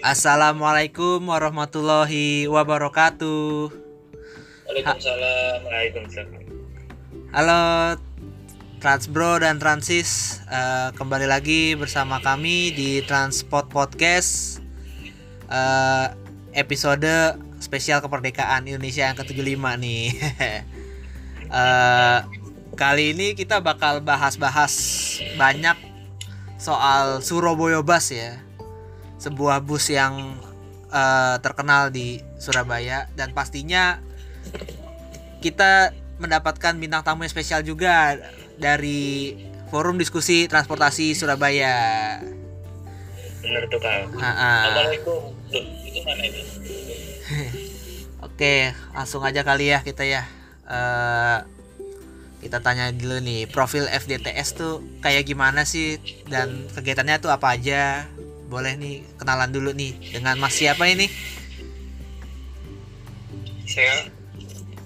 Assalamualaikum warahmatullahi wabarakatuh. Waalaikumsalam. Waalaikumsalam. Halo Transbro dan Transis, uh, kembali lagi bersama kami di Transport Podcast uh, episode spesial kemerdekaan Indonesia yang ke-75 nih. uh, kali ini kita bakal bahas-bahas banyak soal Surabaya Bus ya sebuah bus yang uh, terkenal di Surabaya dan pastinya kita mendapatkan bintang tamu yang spesial juga dari forum diskusi transportasi Surabaya. Bener tuh kak. Assalamualaikum. itu mana itu? Oke, langsung aja kali ya kita ya. Uh, kita tanya dulu nih profil FDTS tuh kayak gimana sih dan kegiatannya tuh apa aja boleh nih kenalan dulu nih dengan Mas siapa ini? Saya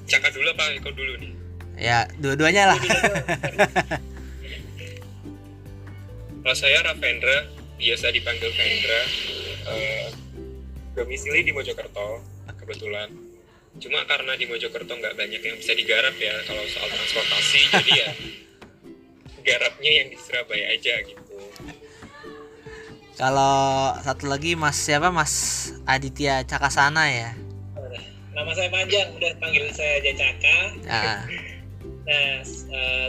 Caka dulu apa Eko dulu nih? Ya, dua-duanya lah. Kalau saya Ravendra, biasa dipanggil Vendra. Uh, domisili di Mojokerto, kebetulan. Cuma karena di Mojokerto nggak banyak yang bisa digarap ya kalau soal transportasi, jadi ya garapnya yang di Surabaya aja gitu. Kalau satu lagi Mas siapa Mas Aditya Cakasana ya? Nama saya panjang, udah panggil saya aja Caka. Nah, nah uh,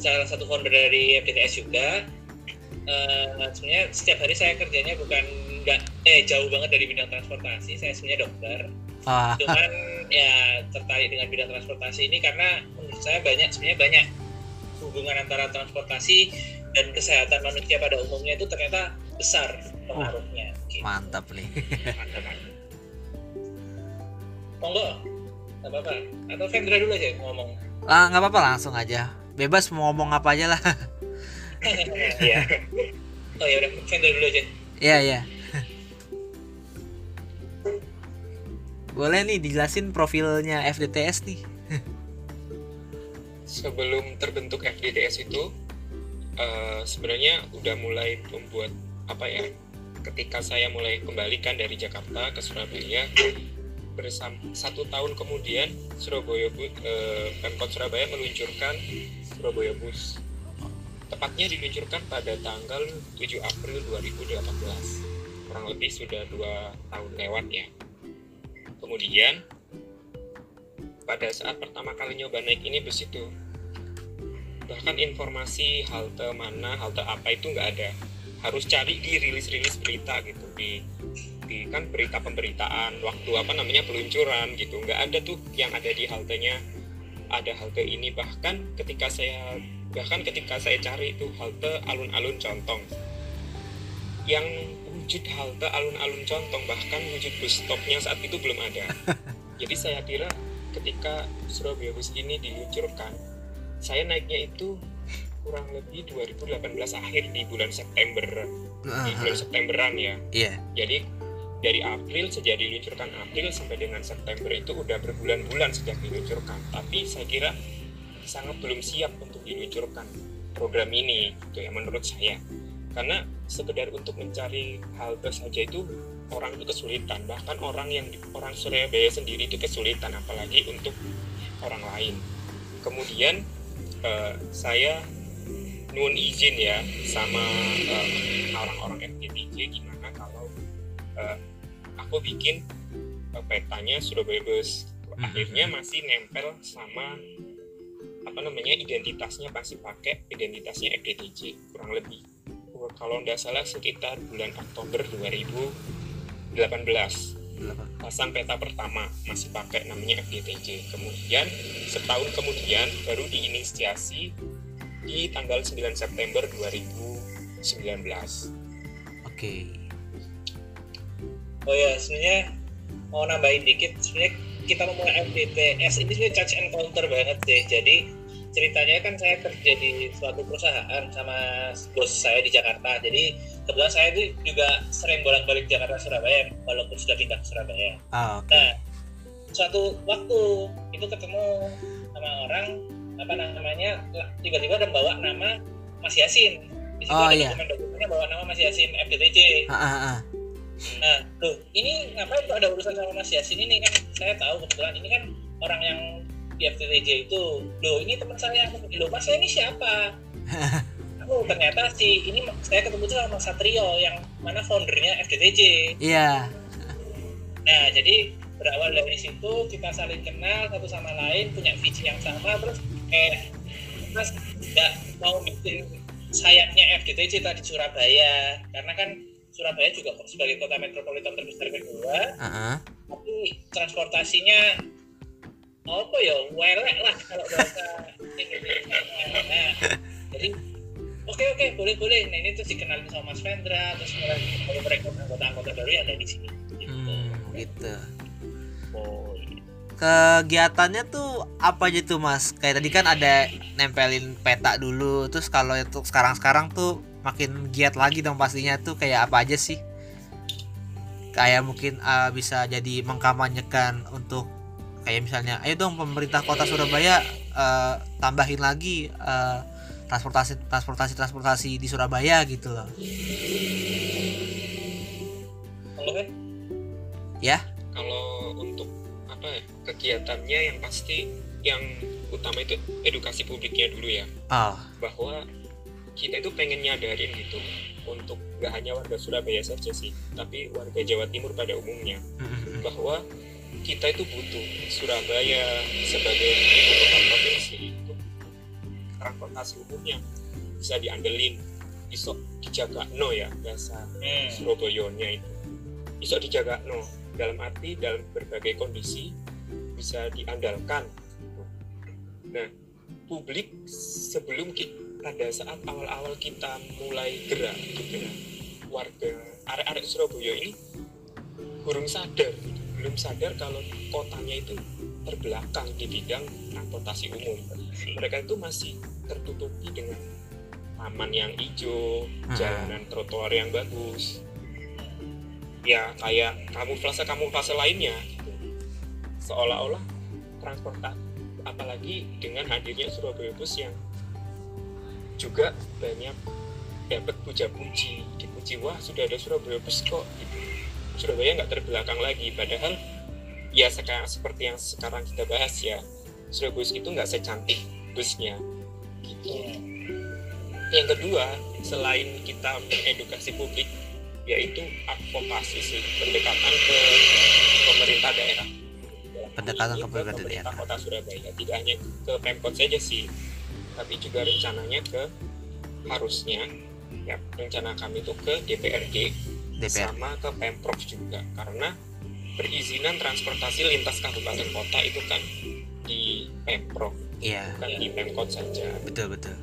salah satu founder dari FDTS juga. Uh, sebenarnya setiap hari saya kerjanya bukan nggak eh jauh banget dari bidang transportasi. Saya sebenarnya dokter. oh, Cuman ya tertarik dengan bidang transportasi ini karena menurut saya banyak sebenarnya banyak hubungan antara transportasi dan kesehatan manusia pada umumnya itu ternyata besar pengaruhnya. Gitu. mantap nih. Monggo, nggak apa-apa. Atau Vendra dulu aja ngomong. Ah, nggak apa-apa langsung aja. Bebas mau ngomong apa aja lah. Iya. oh ya udah, Vendra dulu aja. Iya, iya. Boleh nih dijelasin profilnya FDTS nih. Sebelum terbentuk FDTS itu, uh, sebenarnya udah mulai membuat apa ya? Ketika saya mulai kembalikan dari Jakarta ke Surabaya, bersama satu tahun kemudian Surabaya uh, Pemkot Surabaya meluncurkan Surabaya Bus. Tepatnya diluncurkan pada tanggal 7 April 2018. Kurang lebih sudah dua tahun lewat ya. Kemudian pada saat pertama kali nyoba naik ini bus itu bahkan informasi halte mana halte apa itu nggak ada. Harus cari di rilis-rilis berita gitu di di kan berita pemberitaan waktu apa namanya peluncuran gitu. Nggak ada tuh yang ada di haltenya ada halte ini. Bahkan ketika saya bahkan ketika saya cari itu halte alun-alun contong. Yang wujud halte alun-alun contong bahkan wujud bus stopnya saat itu belum ada. Jadi saya kira ketika Surabaya Bus ini diluncurkan saya naiknya itu kurang lebih 2018 akhir di bulan September. Di bulan Septemberan ya. Iya. jadi dari April sejak diluncurkan April sampai dengan September itu udah berbulan-bulan sejak diluncurkan. Tapi saya kira sangat belum siap untuk diluncurkan program ini gitu ya menurut saya. Karena sekedar untuk mencari halte saja itu orang itu kesulitan. Bahkan orang yang orang Surabaya sendiri itu kesulitan apalagi untuk orang lain. Kemudian uh, saya nuun izin ya sama uh, orang-orang FGTJ gimana kalau uh, aku bikin uh, petanya Surabaya Bus. Akhirnya masih nempel sama apa namanya identitasnya masih pakai identitasnya FDTJ kurang lebih. Kalau nggak salah sekitar bulan Oktober 2018 pasang peta pertama masih pakai namanya FDTJ kemudian setahun kemudian baru diinisiasi di tanggal 9 September 2019 Oke. Oh ya, sebenarnya mau nambahin dikit, sebenarnya kita memulai FDTS ini sebenarnya charge and counter banget deh. Jadi ceritanya kan saya kerja di suatu perusahaan sama bos saya di Jakarta. Jadi kebetulan saya itu juga sering bolak-balik Jakarta Surabaya walaupun sudah pindah ke Surabaya. Ah, oke. Nah, suatu waktu itu ketemu sama orang apa namanya tiba-tiba ada bawa nama Mas Yasin. Di situ Oh, ada iya. dokumen-dokumennya bawa nama Mas Yasin FDTJ. Ah, ah, ah. Nah, tuh ini ngapain kok ada urusan sama Mas Yasin ini kan saya tahu kebetulan ini kan orang yang di FTTJ itu loh ini teman saya loh Mas ini siapa oh ternyata si ini saya ketemu tuh sama Satrio yang mana foundernya FTTJ Iya. nah jadi berawal dari situ kita saling kenal satu sama lain punya visi yang sama terus kayak Mas nggak mau bikin sayapnya FDTJ tadi Surabaya karena kan Surabaya juga sebagai kota metropolitan terbesar kedua Heeh. tapi transportasinya apa ya welek lah kalau bahasa nah jadi oke oke boleh boleh nah ini terus dikenalin sama Mas Vendra terus mulai mulai merekrut anggota-anggota baru yang ada di sini gitu. Hmm, gitu. oh iya. Kegiatannya tuh apa aja tuh mas? Kayak tadi kan ada nempelin peta dulu, terus kalau untuk sekarang-sekarang tuh makin giat lagi dong pastinya tuh kayak apa aja sih? Kayak mungkin uh, bisa jadi mengkampanyekan untuk kayak misalnya, ayo dong pemerintah kota Surabaya uh, tambahin lagi uh, transportasi transportasi transportasi di Surabaya gitu loh. Kalau kan Ya? kalau untuk apa ya kegiatannya yang pasti yang utama itu edukasi publiknya dulu ya. Oh, bahwa kita itu pengen nyadarin gitu untuk gak hanya warga Surabaya saja sih tapi warga Jawa Timur pada umumnya. Bahwa kita itu butuh Surabaya sebagai ibu kota provinsi. Itu transportasi umumnya bisa diandelin. Iso dijaga no ya bahasa hmm. Surabayanya itu. Iso dijaga no. Dalam arti dalam berbagai kondisi bisa diandalkan. Nah publik sebelum kita pada saat awal-awal kita mulai gerak gerak warga arek-arek Surabaya ini kurang sadar belum sadar kalau kotanya itu terbelakang di bidang transportasi umum mereka itu masih tertutupi dengan taman yang hijau Hmm. jalanan trotoar yang bagus ya kayak kamuflase kamuflase lainnya gitu. seolah-olah transportasi apalagi dengan hadirnya Surabaya Bus yang juga banyak dapat puja-puji dipuji wah sudah ada Surabaya Bus kok gitu. Surabaya nggak terbelakang lagi. Padahal ya sekarang seperti yang sekarang kita bahas ya Surabaya itu nggak secantik busnya. Gitu. Yang kedua selain kita mengedukasi publik yaitu advokasi sih pendekatan ke pemerintah daerah. Pendekatan ke pemerintah daerah. kota Surabaya. Tidak hanya ke pemkot saja sih tapi juga rencananya ke harusnya. Ya rencana kami itu ke DPRD DPR. sama ke pemprov juga karena perizinan transportasi lintas kabupaten kota itu kan di pemprov Iya, bukan di pemkot saja betul betul.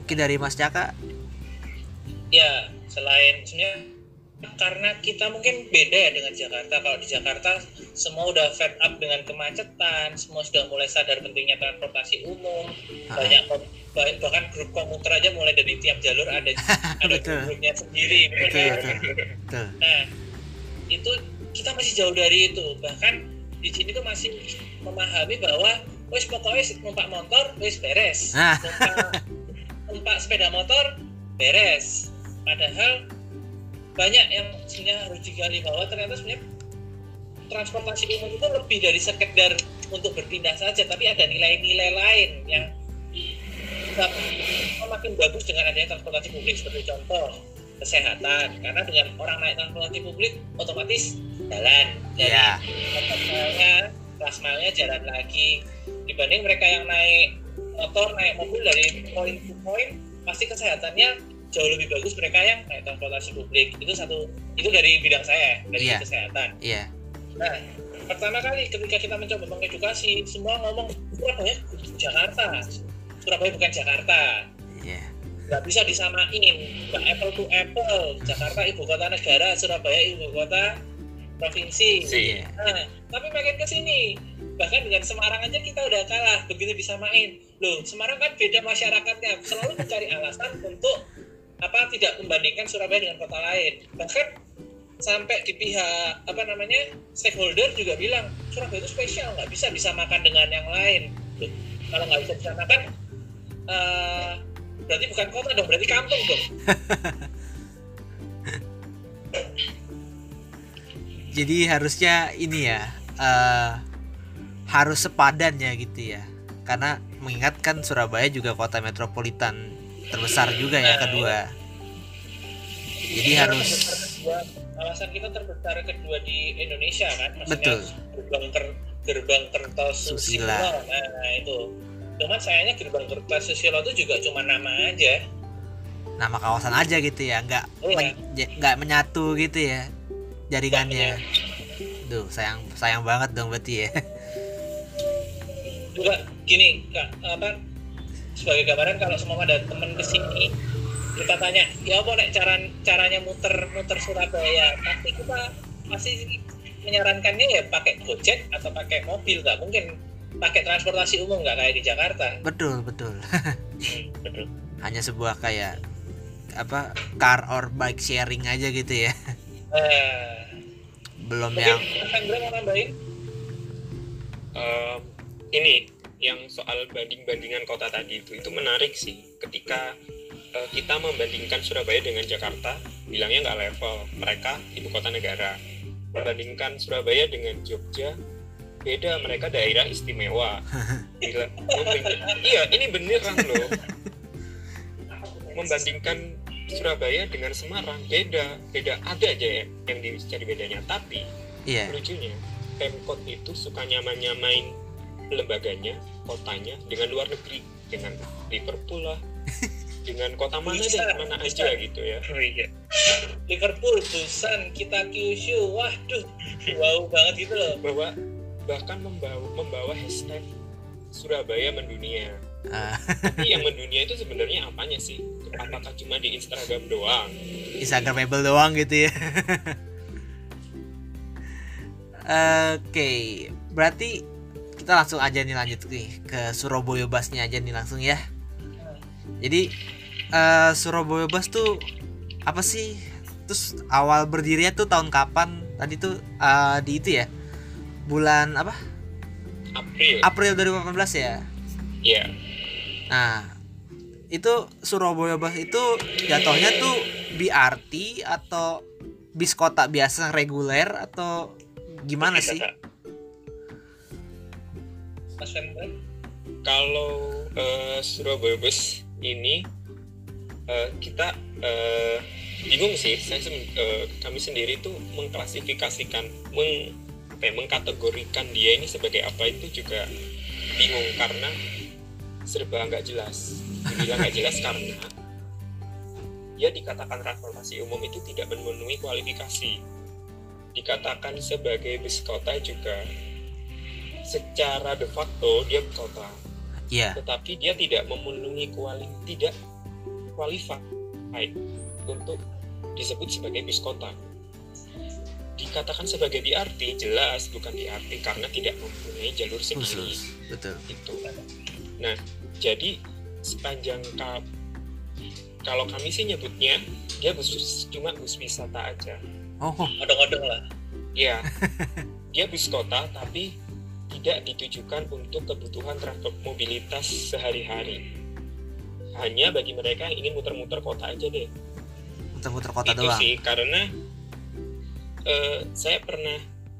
Mungkin dari Mas Caka, ya selain sebenarnya karena kita mungkin beda ya dengan Jakarta kalau di Jakarta semua udah fed up dengan kemacetan semua sudah mulai sadar pentingnya transportasi umum Ah. banyak bahkan grup komuter aja mulai dari tiap jalur ada ada grupnya sendiri Betul, betul. betul. Nah, itu kita masih jauh dari itu. Bahkan di sini tuh masih memahami bahwa wes pokoknya numpak motor wes beres. Nah. Numpak, numpak sepeda motor beres. Padahal banyak yang sebenarnya harus digali bahwa ternyata sebenarnya transportasi umum itu lebih dari sekedar untuk berpindah saja, tapi ada nilai-nilai lain yang makin bagus dengan adanya transportasi publik. Seperti contoh kesehatan. Karena dengan orang naik transportasi publik otomatis jalan. Jadi Iya. plasmalnya plasmalnya jalan lagi. Dibanding mereka yang naik motor naik mobil dari poin ke poin pasti kesehatannya jauh lebih bagus mereka yang naik transportasi publik itu satu itu dari bidang saya dari Iya. kesehatan Iya. Nah, pertama kali ketika kita mencoba mengedukasi, semua ngomong Surabaya Jakarta. Surabaya bukan Jakarta. Iya. Nggak bisa disamain. Nggak apple to apple. Jakarta ibu kota negara, Surabaya ibu kota provinsi. Iya. Nah, tapi makin ke sini, bahkan dengan Semarang aja kita udah kalah begitu disamain. Loh, Semarang kan beda masyarakatnya, selalu mencari alasan untuk apa tidak membandingkan Surabaya dengan kota lain. Bahkan sampai di pihak apa namanya stakeholder juga bilang Surabaya itu spesial nggak bisa disamakan dengan yang lain. Loh, kalau nggak bisa disamakan, eh, berarti bukan kota dong, berarti kampung dong. Jadi harusnya ini ya eh harus sepadan ya gitu ya. Karena mengingatkan Surabaya juga kota metropolitan terbesar juga ya kedua. Jadi Kita harus terbesar kawasan kita terbesar kedua di Indonesia kan maksudnya Betul. gerbang ker, gerbang Kertosusilo Susila. nah itu cuman sayangnya gerbang Kertosusilo itu juga cuma nama aja nama kawasan aja gitu ya, nggak Iya. men- nggak menyatu gitu ya jaringannya. Duh, sayang sayang banget dong berarti ya. juga gini kak apa sebagai gambaran kalau semua ada temen ke sini kita tanya ya apa nek cara caranya muter muter Surabaya? Pasti kita pasti menyarankannya ya pakai gojek atau pakai mobil nggak mungkin pakai transportasi umum nggak kayak di Jakarta. Betul, betul. Hmm, betul. Hanya sebuah kayak apa car or bike sharing aja gitu ya. nah, Belum mungkin yang mau nambahin? Ini yang soal banding-bandingan kota tadi itu itu menarik sih. Ketika eh, kita membandingkan Surabaya dengan Jakarta bilangnya nggak level. Mereka ibu kota negara. Membandingkan Surabaya dengan Jogja beda. Mereka daerah istimewa. Bila, iya ini beneran loh. Membandingkan Surabaya dengan Semarang beda. Beda ada aja ya yang dicari bedanya. Tapi iya. lucunya Pemkot itu suka nyaman-nyamain lembaganya, kotanya dengan luar negeri, dengan Liverpool lah, dengan kota mana deh, Bisa, mana bisa. aja gitu ya. oh iya Liverpool Busan kita Kyushu waduh wow banget gitu loh Bahwa bahkan membawa membawa hashtag Surabaya mendunia. Ah, Tapi yang mendunia itu sebenarnya apanya sih? Apakah cuma di Instagram doang? Instagramable doang gitu ya. Oke, berarti kita langsung aja nih lanjut nih ke Surabaya Busnya aja nih langsung ya. Jadi eh, Surabaya Bus tuh apa sih? Terus awal berdirinya tuh tahun kapan? Tadi tuh eh, di itu ya. Bulan apa? April. April 2018 ya. Ya, Nah, itu Surabaya Bus itu jatuhnya tuh BRT atau bis kota biasa reguler atau gimana sih? Mas Hendra kalau eh, Surabaya Bus ini eh, kita eh, bingung sih. Saya eh, kami sendiri tuh mengklasifikasikan meng apa ya, mengkategorikan dia ini sebagai apa itu juga bingung karena serba nggak jelas. Dibilang nggak jelas karena dia dikatakan transportasi umum itu tidak memenuhi kualifikasi. Dikatakan sebagai bus kota juga secara de facto dia kota Iya, tetapi dia tidak memenuhi kuali tidak qualified untuk disebut sebagai bis kota. Dikatakan sebagai BRT jelas bukan BRT karena tidak mempunyai jalur sendiri khusus. Betul. itu. Nah, jadi sepanjang ka- kalau kami sih nyebutnya dia bus cuma bus wisata aja. Oh, odong-odong lah Ya, dia bus kota tapi tidak ditujukan untuk kebutuhan transport mobilitas sehari-hari. Hanya bagi mereka yang ingin muter-muter kota aja deh. muter-muter kota Itu doang. sih karena eh, saya pernah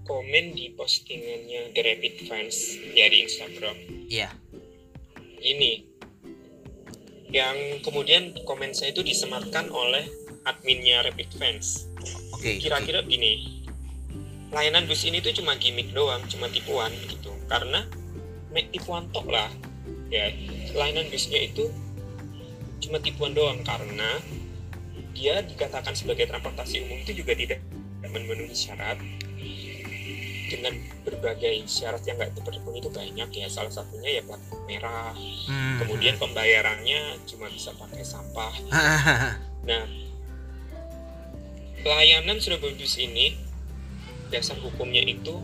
komen di postingannya The Rapid Fans ya di Instagram. Iya. Ini yang kemudian komen saya itu disematkan oleh adminnya Rapid Fans. Oke. kira-kira gini layanan bus ini tuh cuma gimmick doang cuma tipuan gitu. Karena mek tipuan tok lah. Ya layanan busnya itu cuma tipuan doang karena dia dikatakan sebagai transportasi umum itu juga tidak memenuhi syarat. Dengan berbagai syarat yang nggak terpenuhi itu banyak ya. Salah satunya ya plat merah. Hmm. kemudian pembayarannya cuma bisa pakai sampah. Nah, pelayanan Surabaya Bus ini dasar hukumnya itu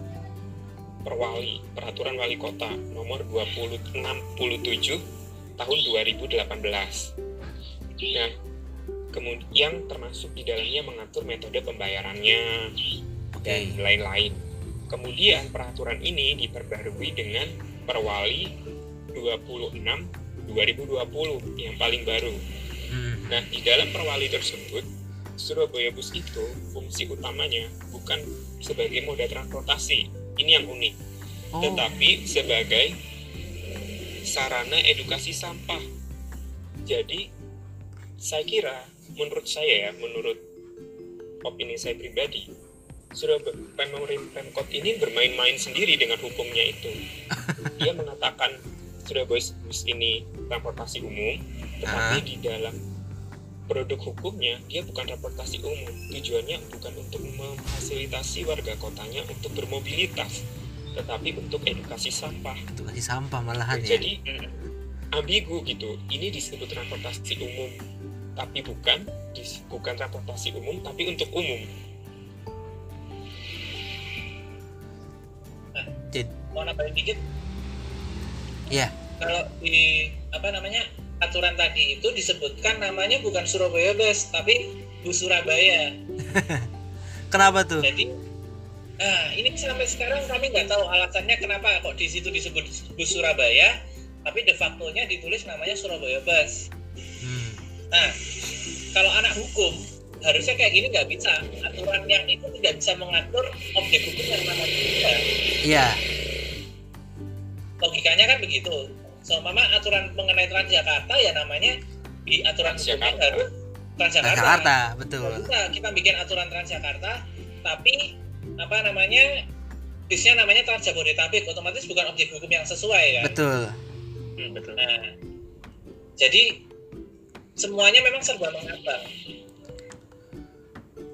perwali peraturan wali kota nomor 2067 tahun 2018. Nah, kemudian termasuk di dalamnya mengatur metode pembayarannya dan lain-lain. Kemudian peraturan ini diperbarui dengan perwali 26 2020 yang paling baru. Hmm. Nah, di dalam perwali tersebut Surabaya Bus itu fungsi utamanya bukan sebagai moda transportasi. Ini yang unik. Oh, Tetapi sebagai sarana edukasi sampah. Jadi saya kira menurut saya ya, menurut opini saya pribadi, Surabaya Pemkot ini bermain-main sendiri dengan hukumnya itu. Dia mengatakan Surabaya Bus ini transportasi umum, tetapi Ah. di dalam produk hukumnya dia bukan transportasi umum. Tujuannya bukan untuk memfasilitasi warga kotanya untuk bermobilitas, tetapi untuk edukasi sampah. itu kasih sampah malahan ya. Jadi ambigu gitu. Ini disebut transportasi umum, tapi bukan bukan transportasi umum, tapi untuk umum. mau nambahin dikit Iya. kalau di apa namanya aturan tadi itu disebutkan namanya bukan Surabaya Bus tapi Bus Surabaya Kenapa tuh? jadi nah ini sampai sekarang kami nggak tahu alasannya kenapa kok di situ disebut Bus Surabaya tapi de facto-nya ditulis namanya Surabaya Bus Hmm. nah kalau anak hukum harusnya kayak gini nggak bisa aturan yang itu tidak bisa mengatur objek hukum yang mana Iya. logikanya kan begitu. So, mama aturan mengenai Transjakarta ya namanya di aturan hukumnya Transjakarta. harus Transjakarta. Jakarta, betul. Nggak bisa kita bikin aturan Transjakarta, tapi apa namanya bisnya namanya Trans Jabodetabek, otomatis bukan objek hukum yang sesuai kan. Betul. betul. Nah, jadi semuanya memang serba mengambang.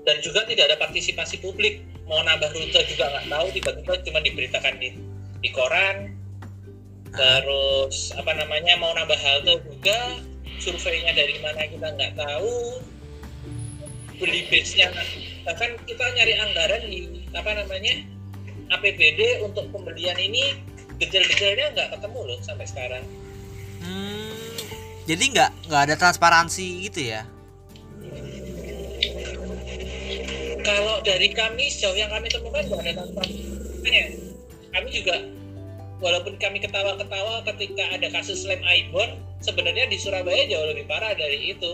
Dan juga tidak ada partisipasi publik. Mau nambah rute juga nggak tahu, tiba-tiba cuma diberitakan di, di koran. Terus apa namanya mau nambah halte juga, surveinya dari mana kita nggak tahu. Beli base-nya, bahkan kita nyari anggaran di apa namanya APBD untuk pembelian ini detail-detailnya nggak ketemu loh sampai sekarang. Hmm. Jadi nggak nggak ada transparansi gitu ya? kalau dari kami sejauh yang kami temukan nggak ada transparansinya kami juga walaupun kami ketawa-ketawa ketika ada kasus lem Aibon sebenarnya di Surabaya jauh lebih parah dari itu.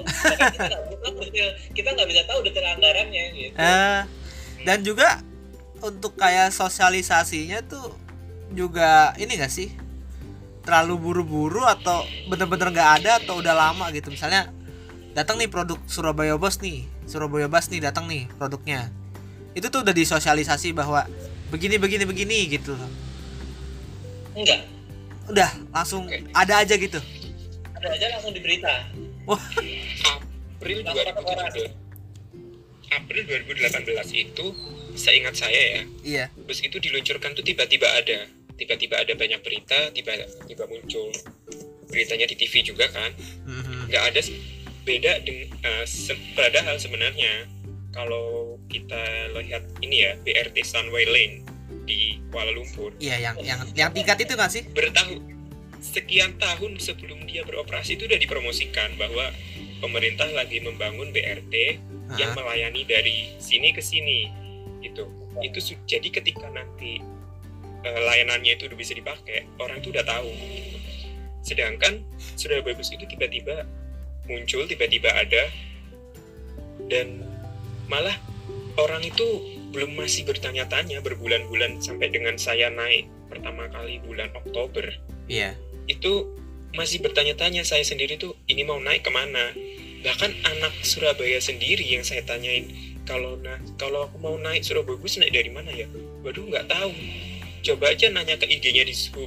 Kita nggak bisa tahu detail anggarannya gitu. Eh, dan juga untuk kayak sosialisasinya tuh juga ini gak sih? Terlalu buru-buru atau bener-bener nggak ada atau udah lama gitu? Misalnya datang nih produk Surabaya Bus nih Surabaya Bus nih datang nih produknya. Itu tuh udah disosialisasi bahwa begini begini begini gitu enggak. Udah langsung Oke. ada aja gitu. Ada aja langsung di berita. April Langsung dapat 2017 April 2018 itu seingat saya ya iya. bus itu diluncurkan tuh tiba-tiba ada. Tiba-tiba ada banyak berita tiba-tiba muncul beritanya di TV juga kan. Mhm. nggak ada se- beda dengan padahal sebenarnya kalau kita lihat ini ya BRT Sunway Lane di Kuala Lumpur. Iya yang yang yang tingkat itu kan sih? bertahun sekian tahun sebelum dia beroperasi itu udah dipromosikan bahwa pemerintah lagi membangun BRT yang Heeh. melayani dari sini ke sini gitu. Itu su- jadi ketika nanti eh, layanannya itu udah bisa dipakai orang itu udah tahu. Sedangkan sudah bagus itu tiba-tiba muncul tiba-tiba ada dan malah orang itu belum masih bertanya-tanya berbulan-bulan sampai dengan saya naik pertama kali bulan Oktober. Iya. Itu masih bertanya-tanya saya sendiri tuh ini mau naik ke mana? Bahkan anak Surabaya sendiri yang saya tanyain kalau nah kalau aku mau naik Surabaya bus naik dari mana ya? Waduh nggak tahu. Coba aja nanya ke IG-nya di Sub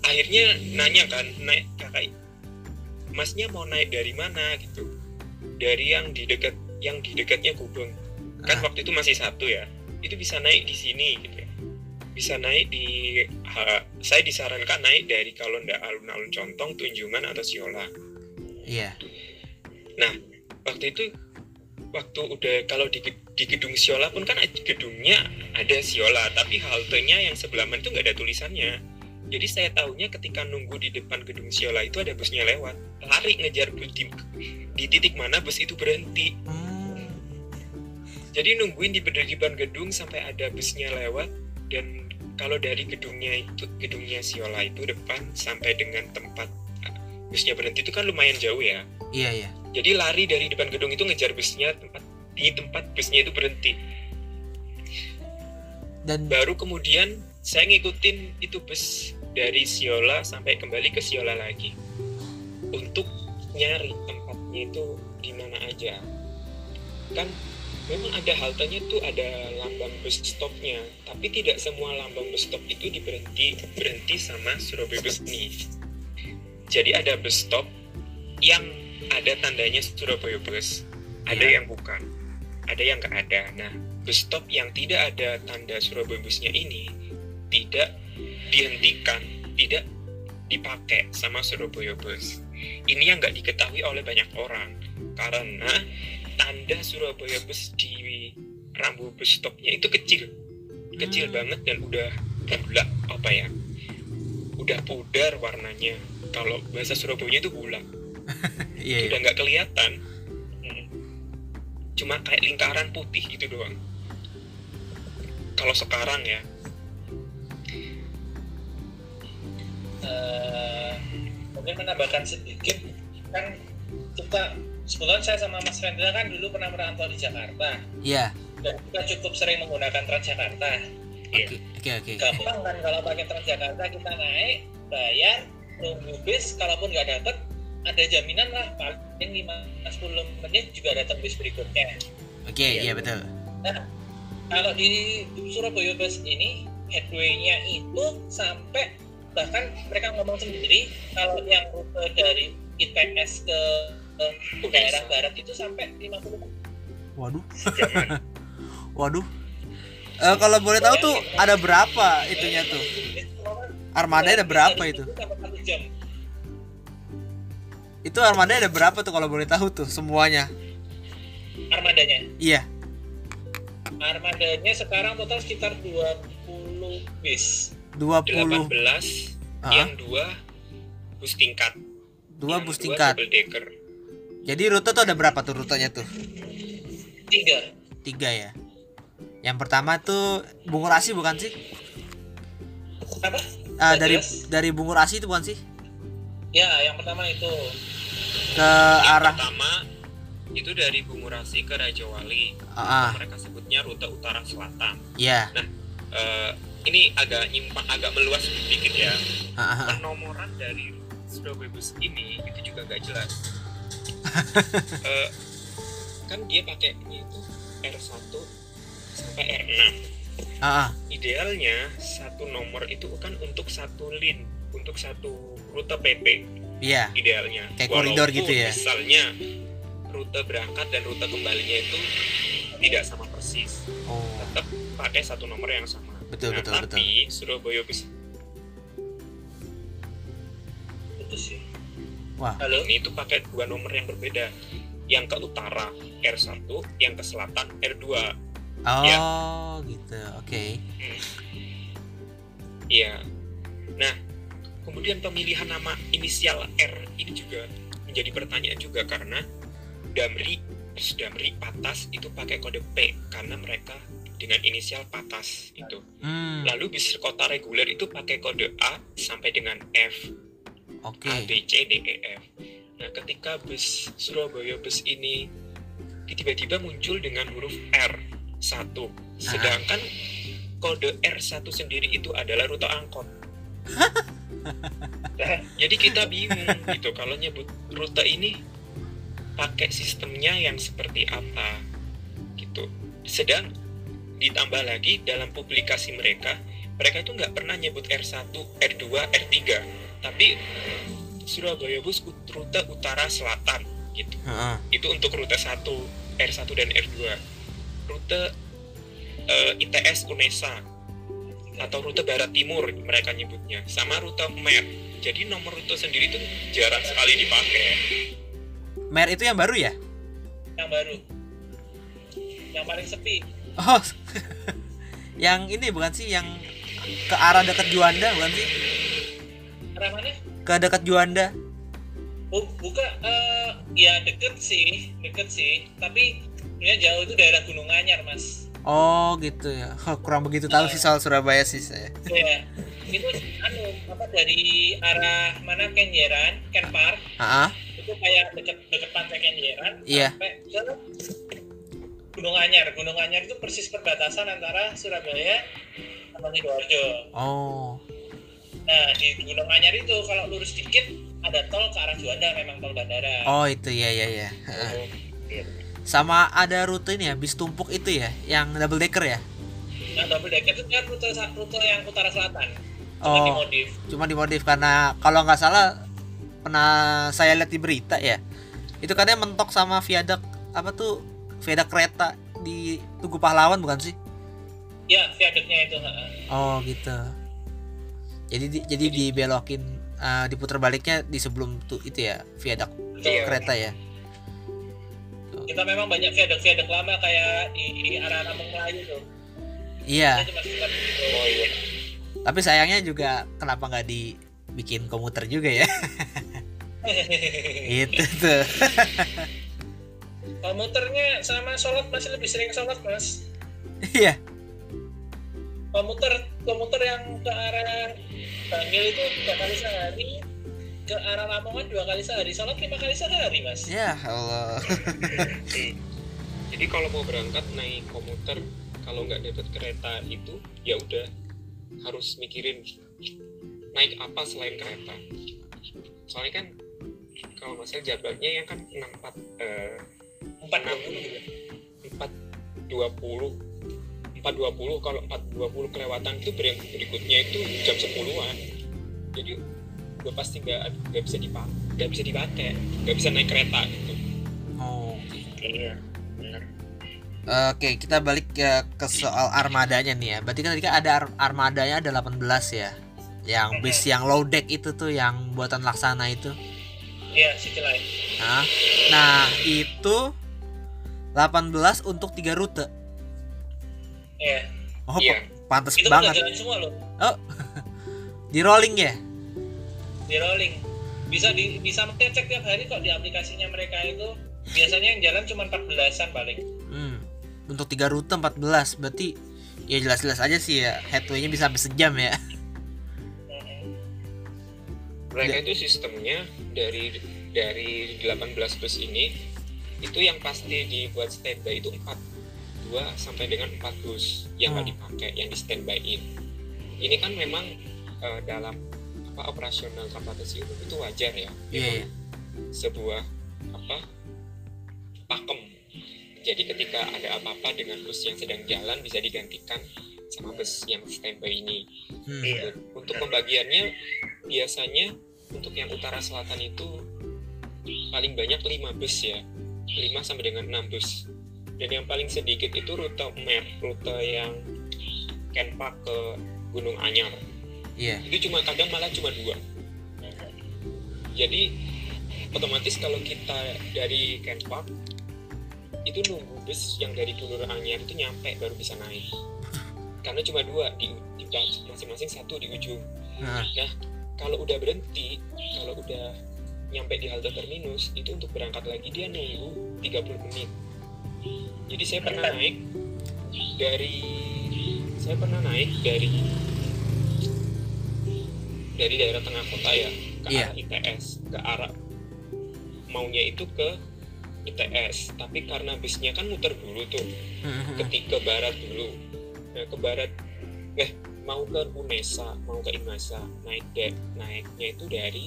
akhirnya nanya kan naik kakak masnya mau naik dari mana? Gitu. Dari yang di dekat yang di dekatnya Gubeng kan Ah. waktu itu masih satu ya itu bisa naik di sini gitu ya bisa naik di ha- saya disarankan naik dari kalau ndak alun-alun Contong, Tunjungan atau Siola. iya Waktu itu waktu udah kalau di, di gedung Siola pun kan gedungnya ada Siola, tapi haltenya yang sebelah mana itu nggak ada tulisannya. Jadi saya tahunya ketika nunggu di depan gedung Siola itu ada busnya lewat, lari ngejar bus di, di titik mana bus itu berhenti. Hmm. Jadi nungguin di depan gedung sampai ada busnya lewat dan kalau dari gedungnya itu gedungnya Siola itu depan sampai dengan tempat uh, busnya berhenti itu kan lumayan jauh ya. iya iya. Jadi lari dari depan gedung itu ngejar busnya tempat di tempat busnya itu berhenti. Dan baru kemudian saya ngikutin itu bus dari Siola sampai kembali ke Siola lagi. Untuk nyari tempatnya itu di mana aja. Kan memang ada haltenya tuh ada lambang bus stopnya tapi tidak semua lambang bus stop itu diberhenti berhenti sama Surabaya Bus nih. Jadi ada bus stop yang ada tandanya Surabaya Bus ada Ya. yang bukan ada yang nggak ada. Nah bus stop yang tidak ada tanda Surabaya Busnya ini tidak dihentikan tidak dipakai sama Surabaya Bus. Ini yang nggak diketahui oleh banyak orang karena tanda Surabaya Bus di rambu bus stopnya itu kecil kecil Hmm. banget dan udah bulat apa ya udah pudar warnanya kalau bahasa Surabaya itu bulat iya, iya. udah nggak kelihatan Mm. cuma kayak lingkaran putih gitu doang kalau sekarang ya Eh, mungkin menambahkan sedikit kan kita sebelumnya saya sama Mas Rendra kan dulu pernah merantau di Jakarta iya dan kita cukup sering menggunakan Transjakarta. Iya. oke oke oke Gampang kan kalau pakai Transjakarta kita naik, bayar, nunggu bis, kalaupun nggak dapet ada jaminan lah paling 5-10 menit juga datang bis berikutnya. oke iya betul Kalau di Surabaya Bus ini headway-nya itu sampai bahkan mereka ngomong sendiri kalau yang rute dari ITS ke, ke daerah barat itu sampai 50 menit. waduh. Waduh. Eh, kalau boleh tahu tuh ada berapa itunya tuh? Armada ada berapa itu? Itu armada ada berapa tuh kalau boleh tahu tuh semuanya? Armadanya. iya. Armadanya sekarang total sekitar 20 bis. 20 18 Ah. yang dua bus tingkat. Dua Yang bus dua tingkat. double decker jadi rute tuh ada berapa tuh rutenya tuh Tiga. tiga ya yang pertama tuh Bungur Asi bukan sih Apa? Nggak dari jelas. dari Bungur Asi itu bukan sih Ya, yang pertama itu. ke yang arah pertama itu dari Bungurasi ke Raja Wali ah, ah, mereka sebutnya rute utara selatan iya Eh, ini agak nyimpang agak meluas sedikit ya ah, ah. penomoran dari Surabaya Bus ini itu juga nggak jelas Eh, kan dia pakainya itu R1 sampai R6 Ah, ah. idealnya satu nomor itu kan untuk satu lin untuk satu rute PP iya. Idealnya. Kayak koridor Walaupun gitu ya? misalnya rute berangkat dan rute kembalinya itu tidak sama persis. Oh. Tetap pakai satu nomor yang sama. Betul, nah, betul, tapi Surabaya Bus Itu sih. Wah Halo? ini itu pakai dua nomor yang berbeda yang ke utara R1 yang ke selatan R2 oh Ya. gitu oke Iya. Nah, kemudian pemilihan nama inisial R ini juga menjadi pertanyaan juga karena Damri, Damri Patas itu pakai kode P karena mereka dengan inisial Patas itu. hmm Lalu bis kota reguler itu pakai kode A sampai dengan F, oke A, B, C, D, E, F. Nah, ketika bus Surabaya bus ini tiba-tiba muncul dengan huruf R1, sedangkan kode R1 sendiri itu adalah rute angkot. Jadi kita bingung gitu kalau nyebut rute ini pakai sistemnya yang seperti apa gitu. Sedang ditambah lagi dalam publikasi mereka, mereka itu nggak pernah nyebut R1, R2, R3, tapi Surabaya Bus ut- rute utara selatan gitu. Heeh. Itu untuk rute 1, R1 dan R2. Rute eh, ITS UNESA atau rute barat timur mereka nyebutnya sama rute MER. Jadi nomor rute sendiri itu jarang sekali dipakai. mer itu yang baru ya Yang baru. Yang paling sepi. oh yang ini bukan sih yang ke arah dekat Juanda bukan sih Arah mana? ke dekat Juanda Bu- buka eh, ya deket sih, deket sih. Tapi sebenarnya jauh itu daerah Gunung Anyar, Mas. oh gitu ya Oh, kurang begitu tahu sih soal Surabaya sih saya Ya. Itu anu apa dari arah mana Kenjeran, Ken Park ah ah. itu kayak deket deket pantai Kenjeran Iya. sampai ke Gunung Anyar. Gunung Anyar itu persis perbatasan antara Surabaya sama Sidoarjo. Oh. Nah di Gunung Anyar itu kalau lurus dikit ada tol ke arah Juanda memang tol bandara. Oh itu ya ya ya. Oh, iya. Sama ada rute ini ya, bis tumpuk itu ya, yang double decker ya. Nah double decker itu kan rute rute yang utara selatan. Cuma Oh. dimodif. Cuma dimodif karena kalau nggak salah pernah saya lihat di berita ya. Itu katanya mentok sama viadak apa tuh viadak kereta di Tugu Pahlawan bukan sih? Ya viaduknya itu. Oh gitu. Jadi di- jadi dibelokin eh, diputar baliknya di sebelum tuh itu ya viadak Iya. kereta ya. Kita memang banyak viaduk-viaduk lama kayak di, di arah Kampung Melayu tuh. Iya. Itu cuma gitu. oh iya Tapi sayangnya juga kenapa nggak dibikin komuter juga ya? itu tuh. Komuternya sama sholat masih lebih sering sholat mas. Iya. Komuter komuter yang ke arah Bangil itu tiga kali sehari, ke arah Lamongan dua kali sehari, sholat lima kali sehari mas. Ya Allah. jadi kalau mau berangkat naik komuter kalau nggak dapat kereta itu ya udah harus mikirin naik apa selain kereta soalnya kan kalau masalah jadwalnya yang kan 64 eh, Empat dua puluh. 420 420 kalau 420 kelewatan itu ber- berikutnya itu jam 10-an jadi udah pasti nggak nggak bisa dipakai nggak bisa dipakai nggak bisa naik kereta gitu Oh. Iya, benar. Oke, kita balik ke, ke soal armadanya nih ya. Berarti kan tadi kan ada ar- armadanya ada 18 ya. Yang bis yang low deck itu tuh yang buatan laksana itu. Iya, City Line. Nah, nah itu 18 untuk tiga rute. Iya. Oh, Iya. pa- pantes Itu udah banget. jalan semua loh, Oh. Di rolling ya? di rolling. Bisa di bisa ngecek tiap hari kok di aplikasinya mereka itu. Biasanya yang jalan cuma 14-an paling. Hmm. Untuk tiga rute 14 berarti ya jelas-jelas aja sih ya headway-nya bisa sampai sejam ya. Mereka itu sistemnya dari dari 18 bus ini itu yang pasti dibuat standby itu 4 2 sampai dengan 4 bus yang nggak Hmm. dipakai yang di standbyin ini kan memang eh, dalam apa operasional transportasi umum itu wajar ya Iya. iya. sebuah apa pakem jadi ketika ada apa-apa dengan bus yang sedang jalan bisa digantikan sama bus yang standby ini Hmm. Iya. untuk pembagiannya biasanya untuk yang utara selatan itu paling banyak 5 bus ya 5 sampai dengan 6 bus dan yang paling sedikit itu rute map rute yang Kenpak ke Gunung Anyar. Iya. itu cuma kadang malah cuma dua. Jadi otomatis kalau kita dari Kenpak itu nunggu bus yang dari Gunung Anyar itu nyampe baru bisa naik. Karena cuma dua di, di masing-masing satu di ujung. Nah, kalau udah berhenti kalau udah nyampe di halte terminus itu untuk berangkat lagi dia nunggu 30 menit jadi saya pernah naik dari saya pernah naik dari dari daerah tengah kota ya ke Iya. arah ITS ke arah maunya itu ke ITS tapi karena bisnya kan muter dulu tuh hmm, ketika barat dulu. Nah ke barat eh mau ke Unesa mau ke Imasa naik da- naiknya itu dari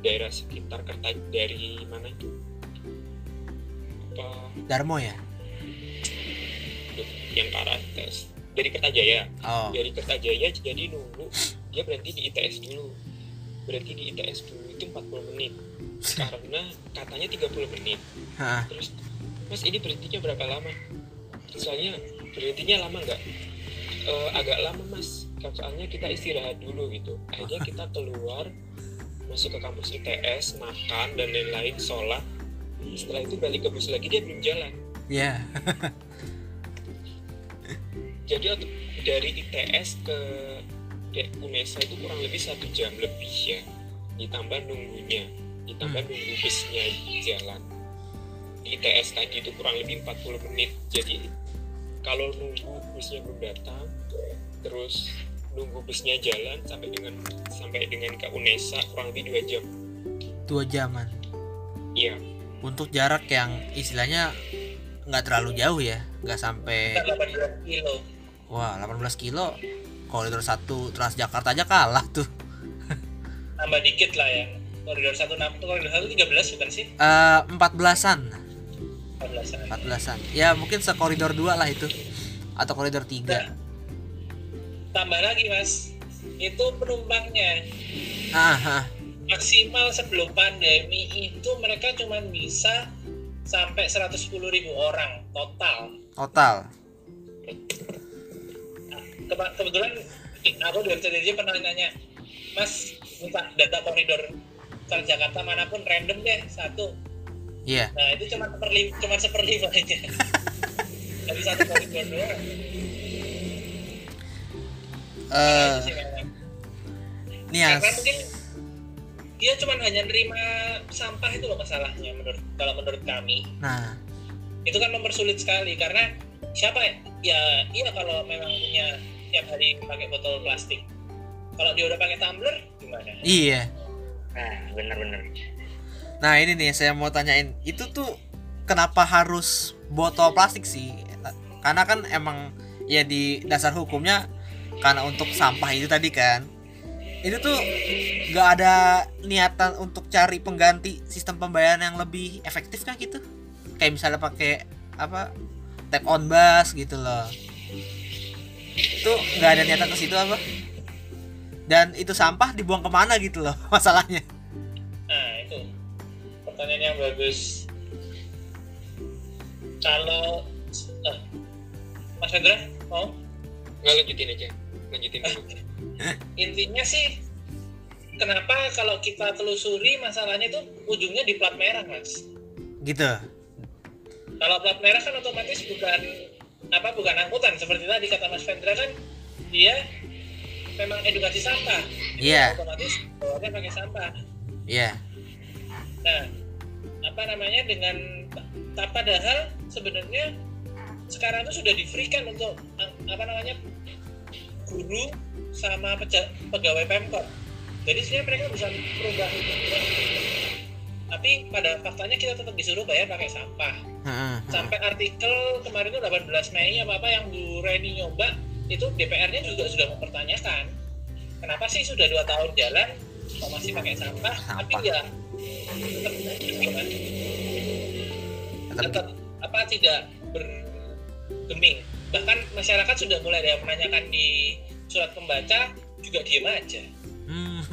daerah sekitar Kerta dari mana itu apa Darmo ya? Duh, yang ITS dari Kertajaya. Oh. dari Kertajaya jadi nunggu dia berhenti di ITS dulu. Berhenti di ITS dulu itu 40 menit. Karena katanya 30 menit. Hah. terus mas ini berhentinya berapa lama? Soalnya berhentinya lama nggak? "Eh, agak lama mas. Soalnya kita istirahat dulu gitu. Akhirnya kita keluar masuk ke kampus ITS makan dan lain-lain sholat setelah itu balik ke bus lagi dia belum jalan. Iya. jadi ot- dari ITS ke UNESA itu kurang lebih satu jam lebih ya. Ditambah nunggunya. Ditambah nunggu busnya jalan. Di ITS tadi itu kurang lebih 40 menit. Jadi kalau nunggu busnya belum datang terus nunggu busnya jalan sampai dengan sampai dengan ke UNESA kurang lebih dua jam. Dua jaman. iya untuk jarak yang istilahnya nggak terlalu jauh ya nggak sampai Kita 18 kilo. wah 18 kilo koridor 1 Transjakarta aja kalah tuh Tambah dikit lah ya. Koridor 1 enam itu koridor 1 13 bukan sih? Eh, 14-an 14 14-an ya mungkin sekoridor 2 lah itu atau koridor 3 Nah, tambah lagi mas, itu penumpangnya ah, ah. Maksimal sebelum pandemi itu mereka cuma bisa sampai 110.000 orang total. total Kema- kebetulan aku dari TDJ pernah nanya, Mas minta data koridor Transjakarta mana pun random deh satu. iya Nah itu cuma seperlima, cuma seperlima aja. Dari satu koridor doang. eh nih ya Karena mungkin cuma hanya nerima sampah itu loh masalahnya menurut kalau menurut kami. Nah. Itu kan mempersulit sekali karena siapa ya? Iya kalau memang punya tiap hari pakai botol plastik. Kalau dia udah pakai tumbler gimana? Iya. Nah benar-benar Nah ini nih saya mau tanyain itu tuh kenapa harus botol plastik sih? Karena kan emang ya di dasar hukumnya karena untuk sampah itu tadi kan itu tuh nggak ada niatan untuk cari pengganti sistem pembayaran yang lebih efektif kan gitu? Kayak misalnya pakai apa tap on bus gitu loh. Itu nggak ada niatan ke situ apa? Dan itu sampah dibuang ke mana gitu loh masalahnya? nah itu pertanyaan yang bagus kalau eh, Mas Hendra mau nggak lanjutin aja lanjutin dulu intinya sih kenapa kalau kita telusuri masalahnya itu ujungnya di plat merah mas Gitu. kalau plat merah kan otomatis bukan apa bukan angkutan seperti tadi kata Mas Vendra kan dia memang edukasi sampah Iya. otomatis bawanya pakai sampah Iya. nah apa namanya dengan tak padahal sebenarnya sekarang itu sudah di free kan untuk apa namanya guru sama pegawai pemkot. Jadi sebenarnya mereka bisa merubah itu. Tapi pada faktanya kita tetap disuruh bayar pakai sampah. Sampai artikel kemarin itu 18 Mei apa apa yang Bu Reni nyoba itu DPR-nya juga sudah mempertanyakan kenapa sih sudah dua tahun jalan kok masih pakai sampah, tapi ya? Tetap tetap apa tidak bergeming bahkan masyarakat sudah mulai ada yang menanyakan di surat pembaca juga diem aja Hmm,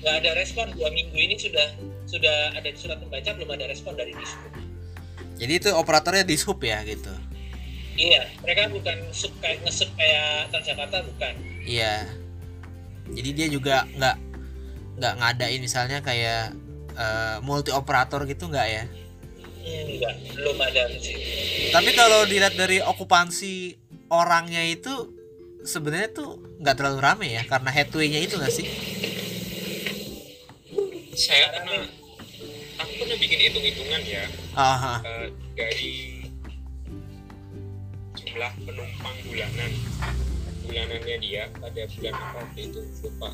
nggak ada respon dua minggu ini sudah sudah ada di surat pembaca belum ada respon dari dishub Jadi itu operatornya di sub ya gitu. iya mereka bukan sub kayak ngesub kayak Transjakarta bukan Iya. Jadi dia juga nggak nggak ngadain misalnya kayak eh, multi operator gitu nggak ya? Hmm, enggak, belum ada sih. Tapi kalau dilihat dari okupansi orangnya itu sebenarnya tuh nggak terlalu rame ya karena headway-nya itu nggak sih? saya pernah aku pernah bikin hitung-hitungan ya Aha. eh, dari jumlah penumpang bulanan bulanannya dia pada bulan apa itu lupa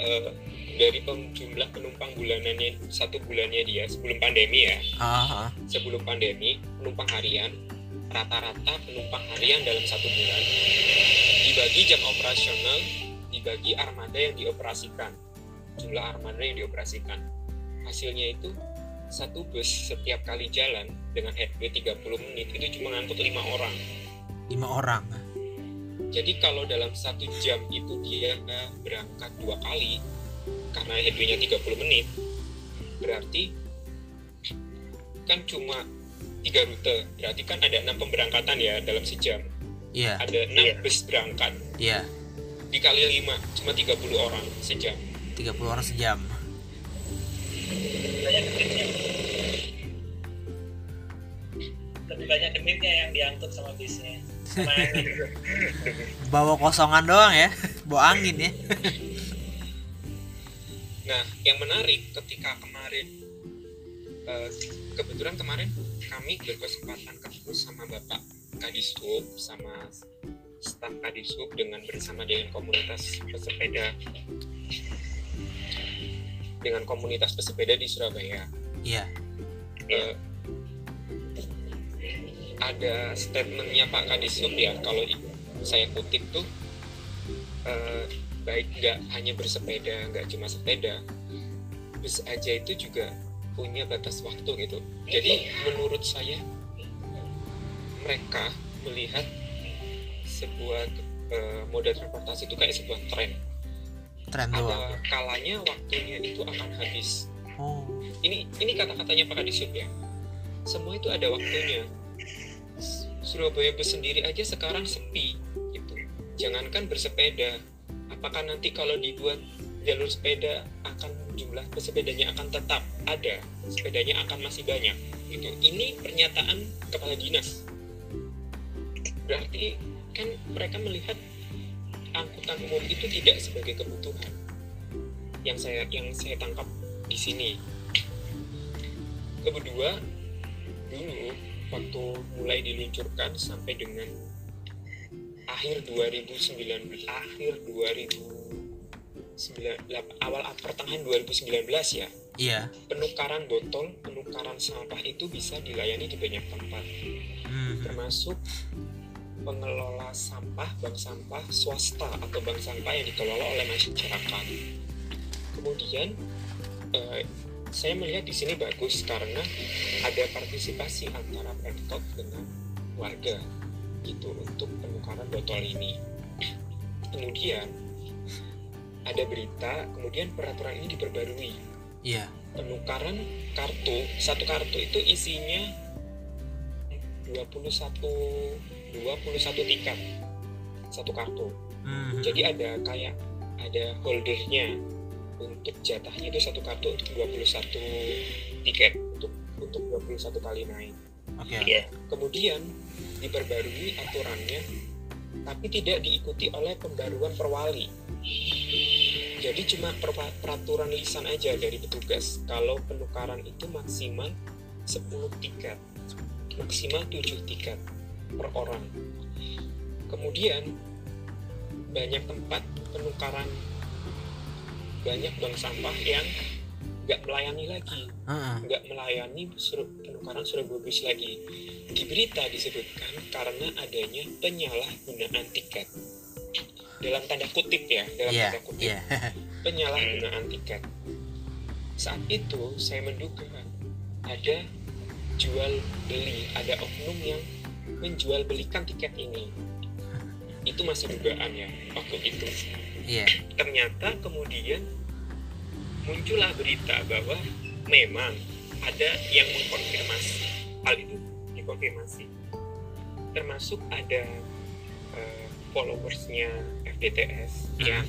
Eh, dari pem- jumlah penumpang bulanannya satu bulannya dia sebelum pandemi ya. Aha. sebelum pandemi penumpang harian. Rata-rata penumpang harian dalam satu bulan dibagi jam operasional dibagi armada yang dioperasikan. Jumlah armada yang dioperasikan. Hasilnya itu satu bus setiap kali jalan dengan headway 30 menit itu cuma ngangkut lima orang. Lima orang. Jadi kalau dalam satu jam itu dia berangkat dua kali karena headway-nya 30 menit berarti kan cuma tiga rute berarti kan ada enam pemberangkatan ya dalam sejam Iya. ada enam Iya. bus berangkat Iya. dikali lima cuma 30 orang sejam 30 orang sejam. Banyak demitnya. Lebih banyak demitnya yang diangkut sama bisnya. Bawa kosongan doang ya. Bawa angin ya. nah yang menarik ketika kemarin eh, kebetulan kemarin kami berkesempatan ketemu sama bapak kadishub sama staf kadishub dengan bersama dengan komunitas pesepeda dengan komunitas pesepeda di Surabaya. Iya. Eh, ada statementnya Pak Kadisub ya kalau saya kutip tuh eh, baik nggak hanya bersepeda nggak cuma sepeda bus aja itu juga punya batas waktu gitu. Jadi menurut saya mereka melihat sebuah eh, moda transportasi itu kayak sebuah tren. Tren ada kalanya waktunya itu akan habis. Oh. ini ini kata-katanya Pak Kadisub ya. Semua itu ada waktunya Surabaya bus sendiri aja sekarang sepi gitu. Jangankan bersepeda. Apakah nanti kalau dibuat jalur sepeda akan jumlah pesepedanya akan tetap ada? Sepedanya akan masih banyak gitu. Ini pernyataan kepala dinas. Berarti kan mereka melihat angkutan umum itu tidak sebagai kebutuhan yang saya yang saya tangkap di sini. Kedua, dulu waktu mulai diluncurkan sampai dengan akhir 2019, akhir 2009, awal pertengahan 2019 ya, Iya. penukaran botol, penukaran sampah itu bisa dilayani di banyak tempat, Hmm. termasuk pengelola sampah, bank sampah swasta atau bank sampah yang dikelola oleh masyarakat. Kemudian eh, saya melihat di sini bagus karena ada partisipasi antara Pemkot dengan warga gitu untuk penukaran botol ini. Kemudian ada berita, kemudian peraturan ini diperbarui. Iya. Penukaran kartu, satu kartu itu isinya 21 21 tiket satu kartu. Hmm. Jadi ada kayak ada holdernya untuk jatahnya itu satu kartu untuk 21 tiket untuk untuk 21 kali naik. Oke. Iya. Kemudian diperbarui aturannya tapi tidak diikuti oleh pembaruan perwali. Jadi cuma per- peraturan lisan aja dari petugas kalau penukaran itu maksimal 10 tiket. Maksimal 7 tiket per orang. Kemudian banyak tempat penukaran banyak bank sampah yang nggak melayani lagi nggak melayani penukaran Surabaya Bus lagi. Di berita disebutkan karena adanya penyalahgunaan tiket. Dalam tanda kutip ya, dalam Iya. tanda kutip Iya. penyalahgunaan tiket. Saat itu saya menduga ada jual beli, ada oknum yang menjual belikan tiket ini. Itu masih dugaan ya waktu itu Iya. ternyata kemudian muncullah berita bahwa memang ada yang mengkonfirmasi hal itu dikonfirmasi termasuk ada eh, followersnya FDTS Hmm. yang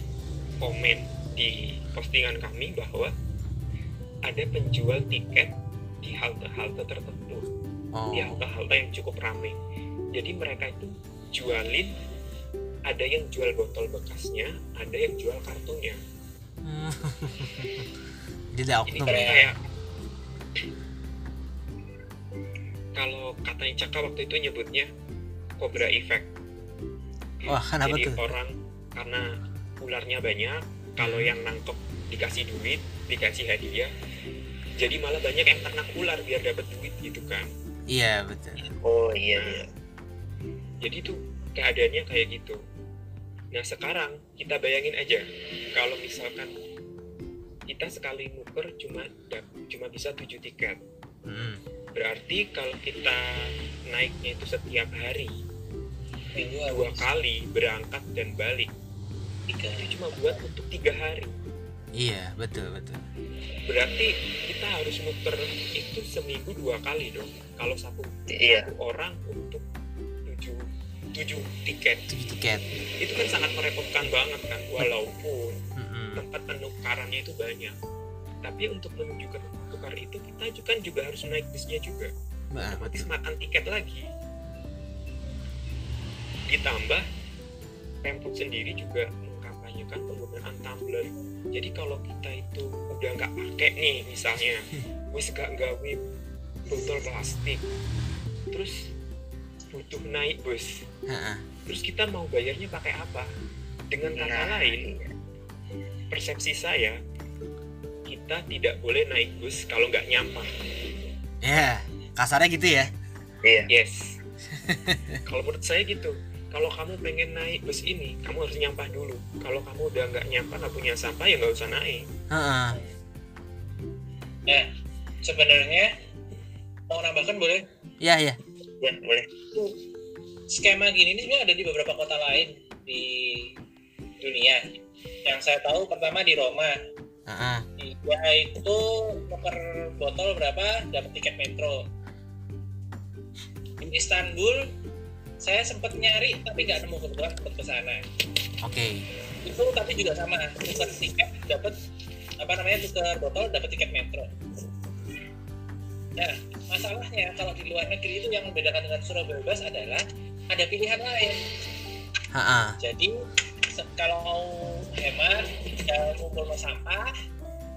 komen di postingan kami bahwa ada penjual tiket di halte-halte tertentu Oh. di halte-halte yang cukup ramai. Jadi mereka itu jualin ada yang jual botol bekasnya, ada yang jual kartunya. Hmm. Jadi oknum kan ya. kayak kalau katanya Caka waktu itu nyebutnya Cobra Effect. Wah, kenapa Jadi tuh? orang karena ularnya banyak, kalau yang nangkep dikasih duit, dikasih hadiah, jadi malah banyak yang ternak ular biar dapat duit gitu kan. Iya, betul. Oh iya iya. Jadi tuh keadaannya kayak gitu. Nah sekarang kita bayangin aja kalau misalkan kita sekali nuker cuma cuma bisa 7 tiket. Hmm. Berarti kalau kita naiknya itu setiap hari Minggu dua kali berangkat dan balik tiga. itu cuma buat untuk tiga hari. Iya, betul, betul. Berarti kita harus nuker itu seminggu dua kali dong. Kalau satu, Iya. satu orang untuk tujuh tujuh tiket. Tujuh tiket. itu kan sangat merepotkan banget kan walaupun Mm-mm. tempat penukarannya itu banyak. Tapi untuk menuju ke tempat tukar itu kita juga kan juga harus naik busnya juga. Otomatis makan tiket lagi. Ditambah Pemkot sendiri juga mengkampanyekan penggunaan tumbler. Jadi kalau kita itu udah nggak pakai nih misalnya wis gak gawe botol plastik terus butuh naik bus Heeh. terus kita mau bayarnya pakai apa dengan kata Nah, lain iya. persepsi saya kita tidak boleh naik bus kalau nggak nyampah. Ya, kasarnya gitu ya. Iya. Yes. kalau menurut saya gitu. Kalau kamu pengen naik bus ini, kamu harus nyampah dulu. Kalau kamu udah nggak nyampah, nggak punya sampah, ya nggak usah naik. Heeh. Nah, sebenarnya mau nambahkan boleh? Ya, ya. Ya, boleh. Skema gini ini sebenarnya ada di beberapa kota lain di dunia. Yang saya tahu pertama di Roma. Heeh. Dia itu per botol berapa dapat tiket metro. Di Istanbul saya sempat nyari tapi nggak nemu kebetulan sempat ke sana. Oke. Itu tapi juga sama, tukar tiket dapat apa namanya tukar botol dapat tiket metro. Nah, masalahnya kalau di luar negeri itu yang membedakan dengan Surabaya Bebas adalah ada pilihan lain. Heeh. Jadi se- kalau hemat, tinggal ngumpul mau sampah,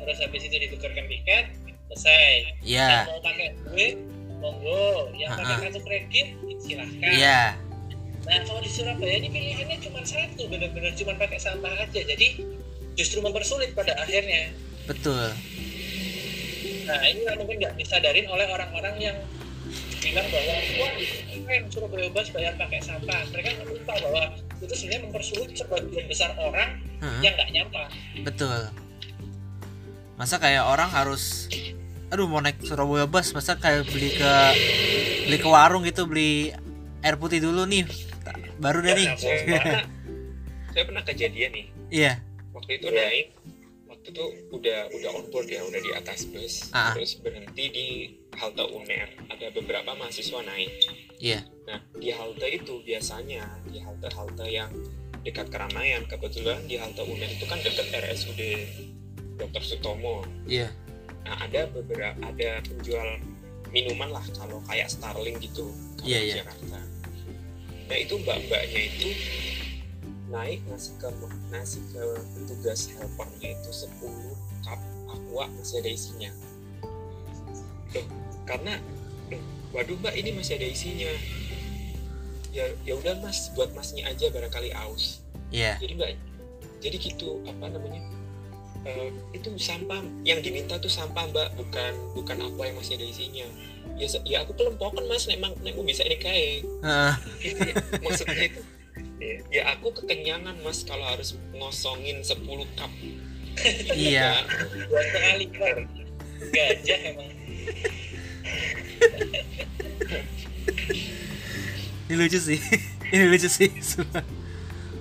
terus habis itu ditukarkan tiket, selesai. Ya. Yang mau pakai duit, monggo. Yang pakai Ha-ha. kartu kredit, silahkan. Iya. Nah kalau di Surabaya ini pilihannya cuma satu, benar-benar cuma pakai sampah aja. Jadi justru mempersulit pada akhirnya. Betul. Nah ini mungkin nggak disadarin oleh orang-orang yang bilang bahwa wah keren Surabaya bebas bayar pakai sampah. Mereka nggak lupa bahwa itu sebenarnya mempersulit sebagian besar orang Heeh. yang nggak nyampah. Betul. Masa kayak orang harus aduh mau naik Surabaya bus masa kayak beli ke beli ke warung gitu beli air putih dulu nih baru deh nih Ya, Saya pernah, saya pernah kejadian nih. iya Waktu itu naik, itu udah udah on board ya, udah di atas bus, Ah. terus berhenti di halte UNER. Ada beberapa mahasiswa naik. iya Nah, di halte itu biasanya di halte-halte yang dekat keramaian, kebetulan di halte UNER itu kan dekat RSUD Dr. Sutomo. iya Nah, ada beberapa ada penjual minuman lah kalau kayak Starling gitu kalau Iya, di iya. Jakarta. Nah, itu mbak-mbaknya itu naik ngasih ke ngasih ke petugas helpernya itu 10 cup aqua masih ada isinya. Loh, karena loh, waduh mbak ini masih ada isinya. Ya ya udah mas buat masnya aja barangkali aus. Iya. Jadi mbak jadi gitu apa namanya eh, itu sampah yang diminta tuh sampah mbak bukan bukan apa yang masih ada isinya. Ya ya aku kelempokan mas nek mang nek aku bisa ini kayak maksudnya itu ya, ya aku kekenyangan mas kalau harus ngosongin 10 cup Iya. Sekali kan. Gajah emang. ini lucu sih ini lucu sih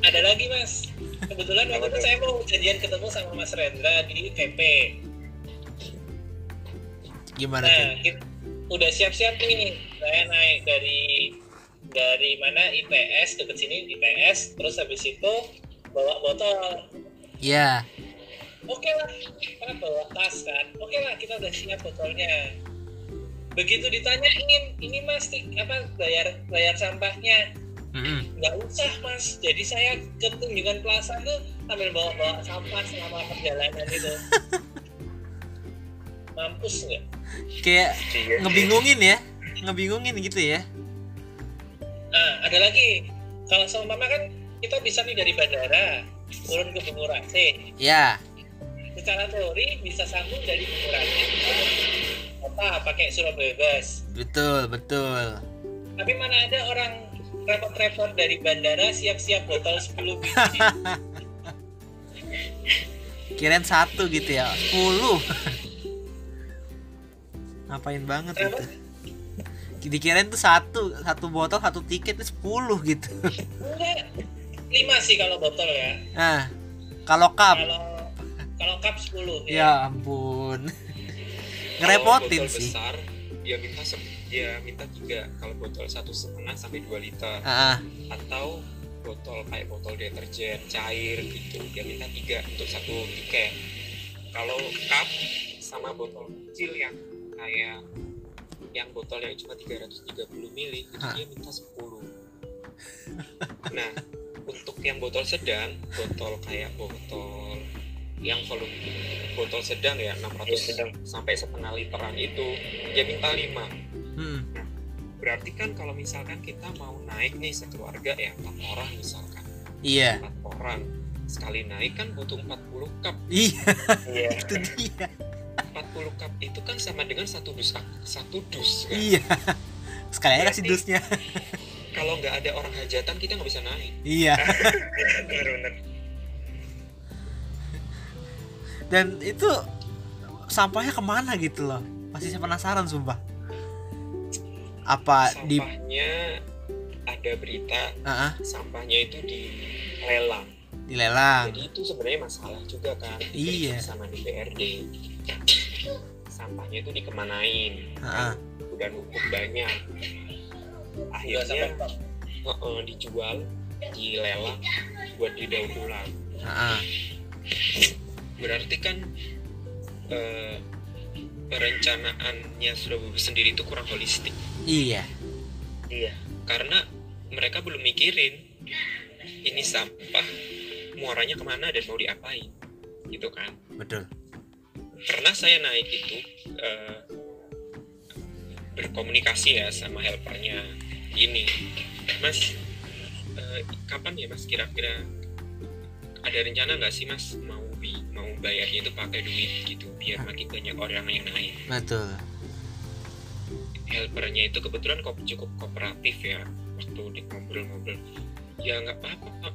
Ada lagi mas. Kebetulan waktu itu saya mau jadian ketemu sama Mas Rendra di PP. gimana Nah, tuh kita udah siap-siap nih. Saya naik dari dari mana IPS deket sini IPS, terus habis itu bawa botol. iya Oke lah, karena bawa tas kan. Oke lah, kita udah siap botolnya. Begitu ditanyain, ini mas apa bayar bayar sampahnya? Nggak usah mas. Jadi saya ke tunjungan plaza tuh sambil bawa bawa sampah selama perjalanan itu. Mampus nggak? kayak ngebingungin ya ngebingungin gitu ya Nah, ada lagi. Kalau seumpama kan kita bisa nih dari bandara turun ke Bungurase. ya Secara teori bisa sambung dari Bungurase ke apa pakai Surabaya Bus. betul betul Tapi mana ada orang repot-repot dari bandara siap-siap botol 10 biji. kirain satu gitu ya 10 ngapain banget itu dikirain tuh satu satu botol satu tiket itu 10 gitu. 5 sih kalau botol ya. nah kalau cup Kalau kalau cup 10 ya ampun Kalau ngerepotin sih besar dia minta se- dia minta tiga kalau botol satu setengah sampai 2 liter ah ah. atau botol kayak botol deterjen cair gitu dia minta tiga untuk satu tiket kalau cup sama botol kecil yang kayak yang botol yang cuma 330 ml itu Hah. dia minta 10 nah untuk yang botol sedang botol kayak botol yang volume botol sedang ya 600 sampai setengah literan itu dia minta 5 Hmm. berarti kan kalau misalkan kita mau naik nih sekeluarga ya empat orang misalkan. Iya. Empat orang. Sekali naik kan butuh 40 cup. Iya. Iya. itu dia 10 cup itu kan sama dengan satu dus satu dus kan? iya. Sekali aja kasih dusnya. kalau nggak ada orang hajatan kita nggak bisa naik. Iya. Bener-bener dan itu sampahnya ke mana gitu loh? Masih saya penasaran sumpah. Apa di sampahnya ada berita Ah, ah, sampahnya itu dilelang dilelang jadi itu sebenarnya masalah juga kan? Iya. sama DPRD sampahnya itu dikemanain. Ah. udah numpuk banyak. Akhirnya Heeh, dijual dilelang buat didaur ulang. Berarti kan eh, perencanaannya Surabaya sendiri itu kurang holistik. Iya. Iya. Karena mereka belum mikirin ini sampah muaranya ke mana dan mau diapain. Gitu kan? Betul pernah saya naik itu eh, berkomunikasi ya sama helpernya. Gini mas eh, kapan ya mas kira-kira ada rencana nggak sih mas mau bi mau bayarnya itu pakai duit gitu biar makin banyak orang yang naik? Betul. Helpernya itu kebetulan kok cukup kooperatif ya waktu di ngobrol-ngobrol. Ya nggak apa-apa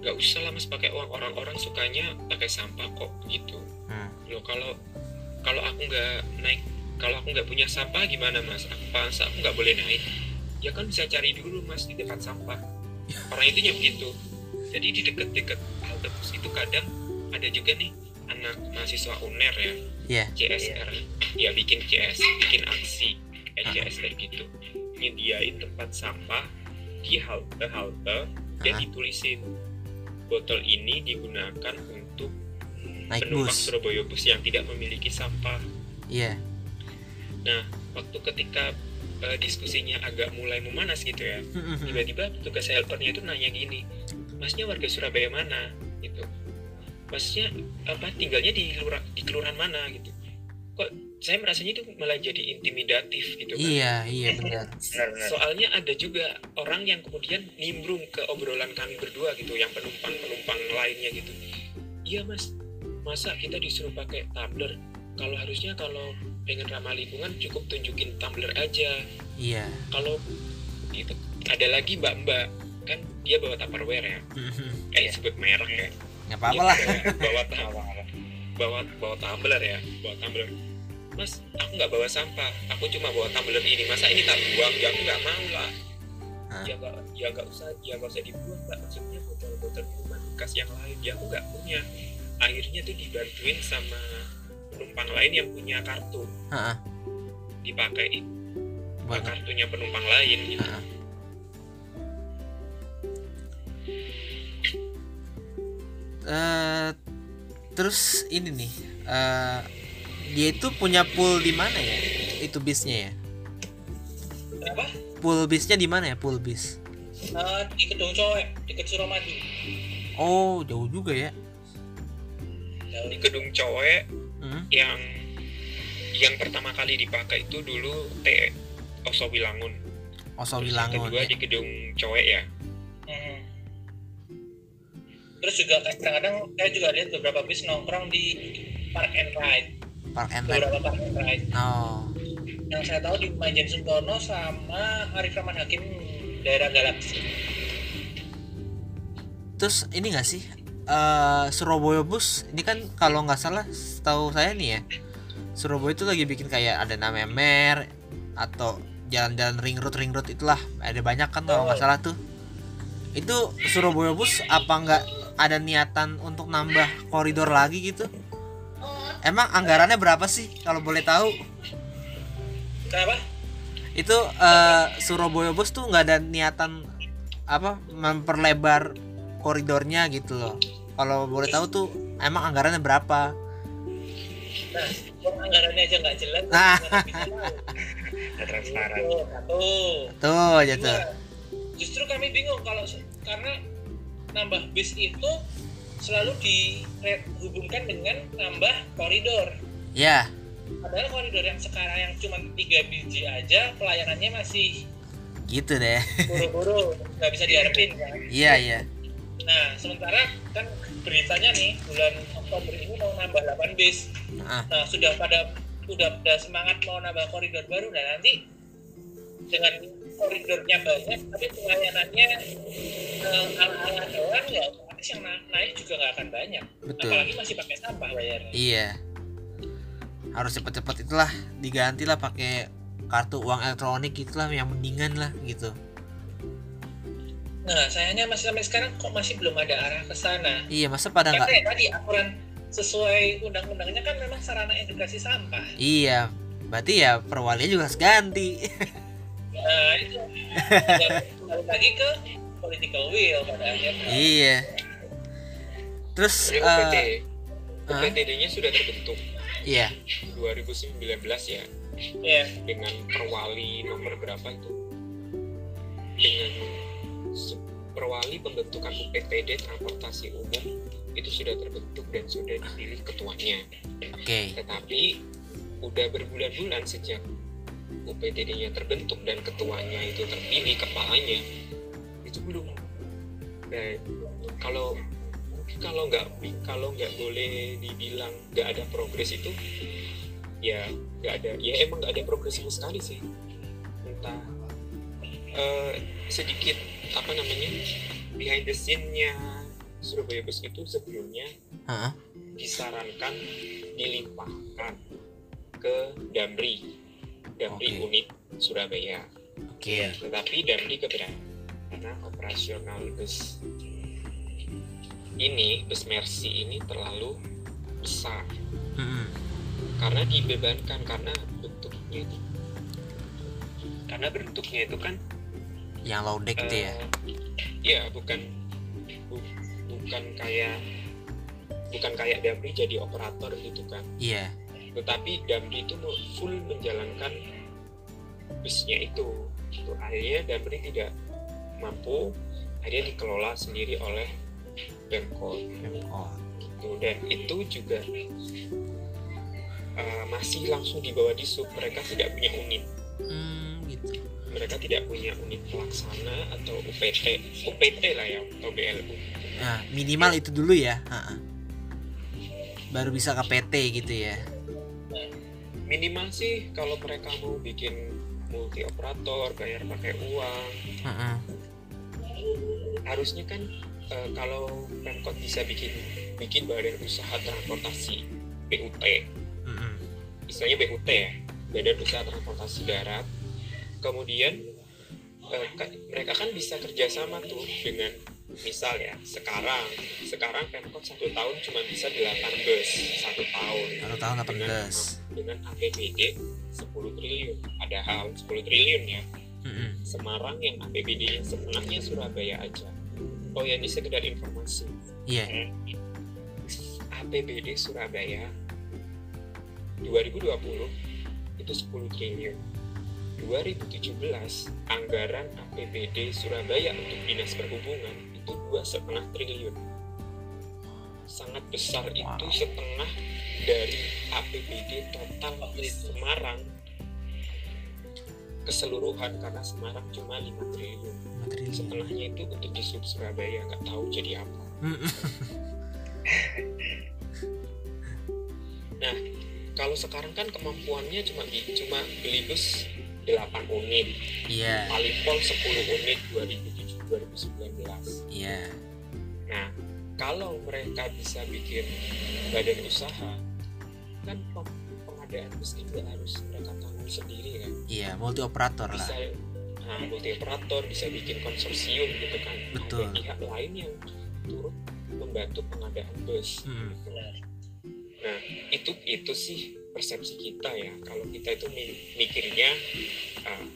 nggak usah lah mas pakai uang. Orang-orang sukanya pakai sampah kok gitu Hmm. loh kalau kalau aku nggak naik kalau aku nggak punya sampah gimana mas? Apa masa aku nggak boleh naik. Ya kan bisa cari dulu mas di dekat sampah. Orang itu begitu. Jadi di dekat-dekat halte bus itu kadang ada juga nih anak mahasiswa uner ya. Iya. CSR ya bikin CS bikin aksi CSR gitu. Nyediain tempat sampah di halte halte dan ditulisin. Botol ini digunakan untuk naik penumpang bus Surabaya bus yang tidak memiliki sampah. iya Nah, waktu ketika eh, diskusinya agak mulai memanas gitu ya, tiba-tiba petugas helpernya itu nanya gini, masnya warga Surabaya mana? Gitu. Masnya apa tinggalnya di lurah, di kelurahan mana gitu? Kok saya merasanya itu malah jadi intimidatif gitu kan? iya iya benar Soalnya ada juga orang yang kemudian nimbrung ke obrolan kami berdua gitu, yang penumpang-penumpang lainnya gitu. Iya mas, masa kita disuruh pakai tumbler? Kalau harusnya kalau pengen ramah lingkungan cukup tunjukin tumbler aja. iya Kalau itu ada lagi mbak-mbak kan dia bawa tupperware ya, kayak Iya. sebut merek ya. nggak apa-apa lah Dia bawa bawa bawa bawa tumbler ya, bawa tumbler. Mas, aku nggak bawa sampah, aku cuma bawa tumbler ini. Masa ini tak buang? Ya aku nggak mau lah Hah? ya nggak ya nggak usah ya nggak usah dibuang mbak maksudnya botol-botol minuman bekas yang lain ya aku nggak punya akhirnya tuh dibantuin sama penumpang lain yang punya kartu Ah, ah. dipakai Buat- kartunya penumpang lain gitu. Ah, ah. Eh, terus ini nih eh, dia itu punya pool di mana ya itu bisnya ya kenapa pool bisnya di mana ya pool bis Eh, di gedung cowek di Suramadu oh jauh juga ya. Di gedung cowek Hmm, yang yang pertama kali dipakai itu dulu T Oso Wilangun Oso Wilangun kedua ya. di gedung cowek ya Mhm. Terus juga kadang-kadang saya juga lihat beberapa bis nongkrong di Park and Ride, Park and Ride beberapa Park and Ride. oh Yang saya tahu di Majen Sungkono sama Arif Rahman Hakim daerah Galaksi. terus ini gak sih eh Surabaya bus ini kan kalau nggak salah tahu saya nih ya Surabaya itu lagi bikin kayak ada namanya Mer atau jalan-jalan ring road ring road itulah ada banyak kan kalau nggak Oh. salah tuh itu Surabaya bus apa nggak ada niatan untuk nambah koridor lagi gitu emang anggarannya berapa sih kalau boleh tahu Kenapa? itu eh, Surabaya bus tuh nggak ada niatan apa memperlebar koridornya gitu loh. Kalau boleh tahu tuh emang anggarannya berapa? Nah, anggarannya aja nggak jelas, Ah. Nggak transparan. Tuh, satu. tuh aja tuh. Dua, justru kami bingung kalau karena nambah bis itu selalu dihubungkan dengan nambah koridor. ya Padahal koridor yang sekarang yang cuma tiga biji aja pelayanannya masih gitu deh. buru-buru nggak bisa diharapin kan. iya iya Nah, sementara kan beritanya nih bulan Oktober ini mau nambah 8 bis. Nah, Nah, sudah pada sudah pada semangat mau nambah koridor baru nah nanti dengan koridornya banyak tapi pelayanannya eh, ala-ala doang ya otomatis yang na- naik juga nggak akan banyak. betul. Apalagi masih pakai sampah bayarnya. Iya. Harus cepet-cepet itulah diganti lah pakai kartu uang elektronik itulah yang mendingan lah gitu. Nah, sayangnya masih sampai sekarang kok masih belum ada arah ke sana. Iya, masa pada Karena nggak ya tadi aturan sesuai undang-undangnya kan memang sarana edukasi sampah. Iya, berarti ya perwalinya juga harus ganti. Nah, itu Dan kembali lagi ke political will pada akhirnya. iya. Terus Ini UPT, eh, Hah? UPTD-nya sudah terbentuk iya, 2019 ya Ya, dengan perwali nomor berapa itu dengan perwali pembentukan UPTD transportasi umum itu sudah terbentuk dan sudah dipilih ketuanya. Oke. tetapi udah berbulan-bulan sejak UPTD-nya terbentuk dan ketuanya itu terpilih kepalanya itu belum. Nah, kalau kalau nggak kalau nggak boleh dibilang nggak ada progres itu ya nggak ada ya emang nggak ada progres sama sekali sih. Entah eh, sedikit apa namanya behind the scene-nya Surabaya Bus itu sebelumnya Heeh. disarankan dilimpahkan ke Damri Damri Oke. unit Surabaya Oke. tetapi Damri keberatan karena operasional bus ini bus Mercy ini terlalu besar Mm-mm. karena dibebankan karena bentuknya itu karena bentuknya itu kan Yang low deck itu ya. eh, ya bukan bu- bukan kayak bukan kayak Damri jadi operator gitu kan Iya. tetapi Damri itu full menjalankan busnya itu gitu. akhirnya Damri tidak mampu akhirnya dikelola sendiri oleh Pemkot gitu. dan itu juga eh, masih langsung di bawah disub mereka tidak punya unit Hmm, gitu. Mereka tidak punya unit pelaksana atau UPT UPT lah ya atau BLU Nah, minimal itu dulu ya. Heeh. Baru bisa ke PT gitu ya. minimal sih kalau mereka mau bikin multi operator bayar pakai uang Heeh. harusnya kan eh, kalau Pemkot bisa bikin bikin badan usaha transportasi BUT Mm-mm. istilahnya BUT ya badan usaha transportasi darat kemudian eh, ka- mereka kan bisa kerjasama tuh dengan misal ya sekarang. Sekarang Pemkot satu tahun cuma bisa 8 bus satu tahun. Satu tahun dengan, 18. dengan APBD 10 triliun. Padahal 10 triliun ya. Mm-mm. Semarang yang APBD-nya setengahnya Surabaya aja. Oh ya ini sekedar informasi. Iya. APBD Surabaya 2020 itu 10 triliun 2017 anggaran APBD Surabaya untuk dinas perhubungan itu dua setengah triliun. Sangat besar itu setengah dari APBD total Semarang. Keseluruhan karena Semarang cuma 5 triliun. Lima triliun. setengahnya itu untuk di sub Surabaya nggak tahu jadi apa. Nah, kalau sekarang kan kemampuannya cuma cuma beli bus 8 unit, Iya. paling pol 10 unit 2007 2019. Iya. Nah, kalau mereka bisa bikin badan usaha, kan pengadaan bus nggak harus mereka tanggung sendiri kan. Iya, multi operator lah. Bisa nah, multi operator bisa bikin konsorsium gitu kan. Betul. Ada pihak lain yang turut membantu pengadaan bus. Mm. benar. Nah, itu itu sih persepsi kita ya. Kalau kita itu mi- mikirnya uh,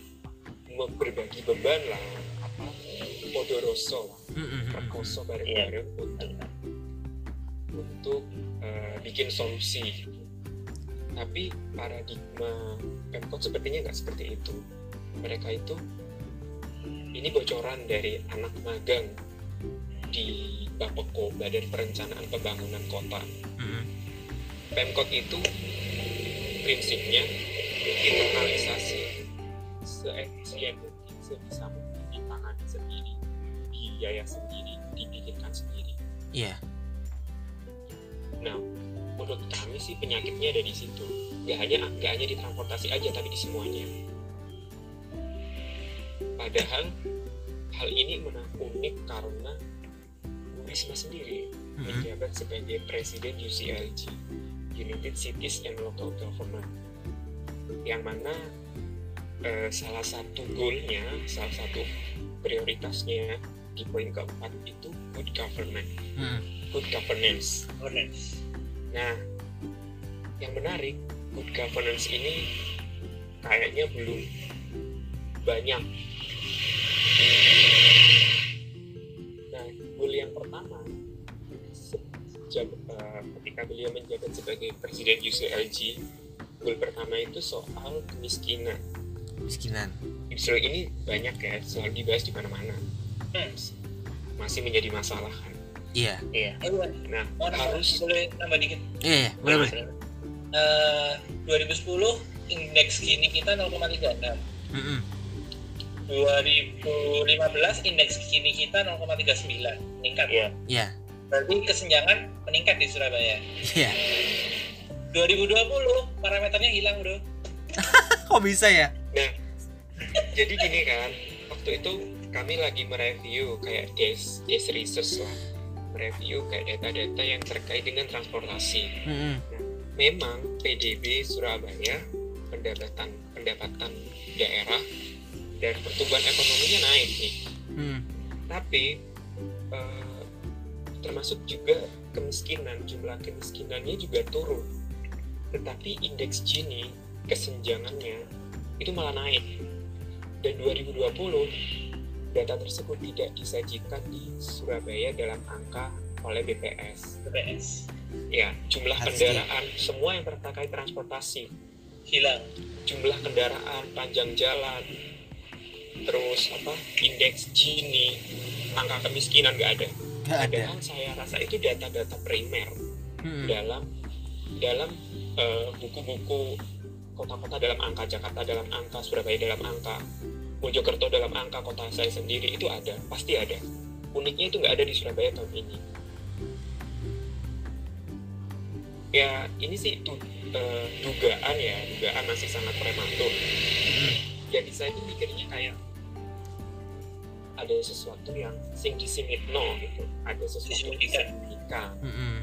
mau berbagi beban lah, apa podoroso lah, perkoso bareng-bareng untuk untuk uh, bikin solusi. Tapi paradigma Pemkot sepertinya nggak seperti itu. Mereka itu ini bocoran dari anak magang di Bapeko Badan Perencanaan Pembangunan Kota. Mm-mm. Pemkot itu prinsipnya internalisasi seefisien mungkin sebisa mungkin ditangani sendiri, biaya sendiri. dibikinkan sendiri. Iya. Nah, menurut kami sih penyakitnya ada di situ. Gak hanya gak hanya di transportasi aja, tapi di semuanya. Padahal hal ini mena- unik karena Bu Risma sendiri Mm-mm. menjabat sebagai Presiden UCLG United Cities and Local Government yang mana eh, salah satu goalnya, salah satu prioritasnya di poin keempat itu good government, Mm-mm. good governance. Governance. Nah, yang menarik, good governance ini kayaknya belum banyak. Beliau menjabat sebagai Presiden UCLG, goal pertama itu soal kemiskinan. Miskinan. Justru ini banyak ya, selalu dibahas di mana-mana. Hmm. Masih menjadi masalah kan. Iya. Iya. Nah, nambah- harus boleh nambah dikit. Iya, iya, boleh boleh. Eh, 2010 indeks Gini kita 0,36. Mm-mm. 2015 indeks Gini kita 0,39 meningkat. Iya. Iya. Berarti kesenjangan meningkat di Surabaya. Iya. 2020 parameternya hilang, Bro. Kok bisa ya? Nah, jadi gini kan, waktu itu kami lagi mereview kayak des, des research lah, mereview kayak data-data yang terkait dengan transportasi. Mm-mm. Memang PDB Surabaya pendapatan pendapatan daerah dan pertumbuhan ekonominya naik nih, Mm. tapi termasuk juga kemiskinan, jumlah kemiskinannya juga turun. Tetapi indeks Gini kesenjangannya itu malah naik. Dan 2020 data tersebut tidak disajikan di Surabaya dalam angka oleh BPS. BPS Ya, jumlah kendaraan semua yang terkait transportasi, hilang. jumlah kendaraan, panjang jalan, terus apa indeks Gini, angka kemiskinan nggak ada. Gak ada. Padahal saya rasa itu data-data primer Mm-mm. dalam dalam eh, buku-buku kota-kota dalam angka Jakarta dalam angka Surabaya dalam angka Mojokerto dalam angka kota saya sendiri itu ada pasti ada uniknya itu nggak ada di Surabaya tahun ini ya ini sih du- eh, dugaan ya dugaan masih sangat prematur Mm-mm. jadi saya tuh mikirnya kayak ada sesuatu yang sing disimit no gitu ada sesuatu yang Disembunyikan. Mm-mm.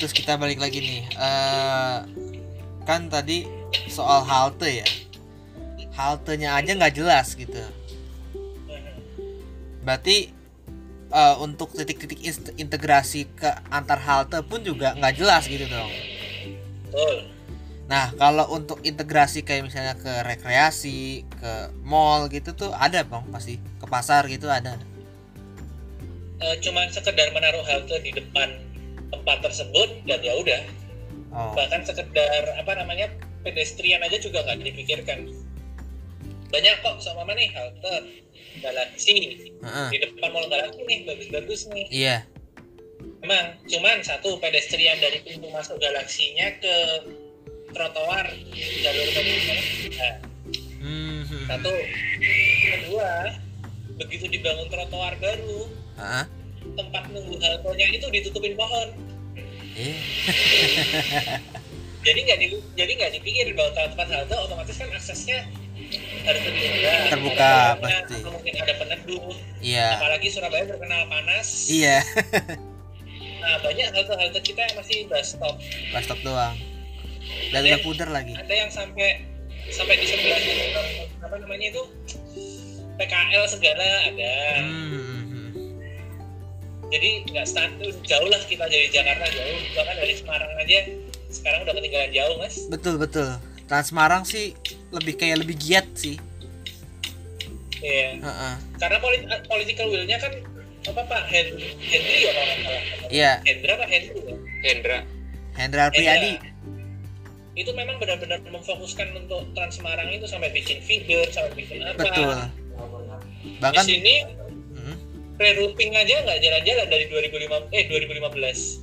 Terus kita balik lagi nih. Eh, kan tadi soal halte ya. Haltenya aja nggak jelas gitu. Berarti eh, untuk titik-titik integrasi ke antar halte pun juga nggak jelas gitu dong. Betul. Nah, kalau untuk integrasi kayak misalnya ke rekreasi, ke mall gitu tuh ada bang pasti? Ke pasar gitu ada. Eh, cuman sekedar menaruh halte di depan tempat tersebut dan ya udah. Oh, bahkan sekedar apa namanya pedestrian aja juga nggak dipikirkan. Banyak kok sama nih halte galaksi. Heeh. di depan mall galaksi nih bagus-bagus nih. Iya, emang cuman satu pedestrian dari pintu masuk galaksinya ke trotoar jalur pedestrian nah, Hmm, hmm, satu. Kedua begitu dibangun trotoar baru Heeh. tempat nunggu haltenya itu ditutupin pohon. Eh, jadi nggak di, jadi nggak dipikir bahwa tempat halte otomatis kan aksesnya harus lebih mudah Terbuka, Ada jalannya, pasti. atau mungkin ada peneduh iya, apalagi Surabaya terkenal panas. Iya, nah banyak halte-halte kita yang masih bus stop. Bus stop doang. Dan udah puder lagi. ada yang sampai sampai di sebelah apa namanya itu PKL segala ada Hmm, jadi nggak status jauh lah kita dari Jakarta jauh bahkan dari Semarang aja sekarang udah ketinggalan jauh mas Betul betul. Trans Semarang sih lebih kayak lebih giat sih. Iya. Heeh. karena polit political will-nya kan apa Pak Hen- Henry ya kalau nggak salah Iya, Hendra apa Henry ya Hendra Hendra Priyadi. Hendra. Itu memang benar-benar memfokuskan untuk Trans Semarang itu sampai bikin feeder sampai bikin apa Betul. di Bahkan sini Hmm, rerouting aja nggak jalan-jalan dari 2005 eh 2015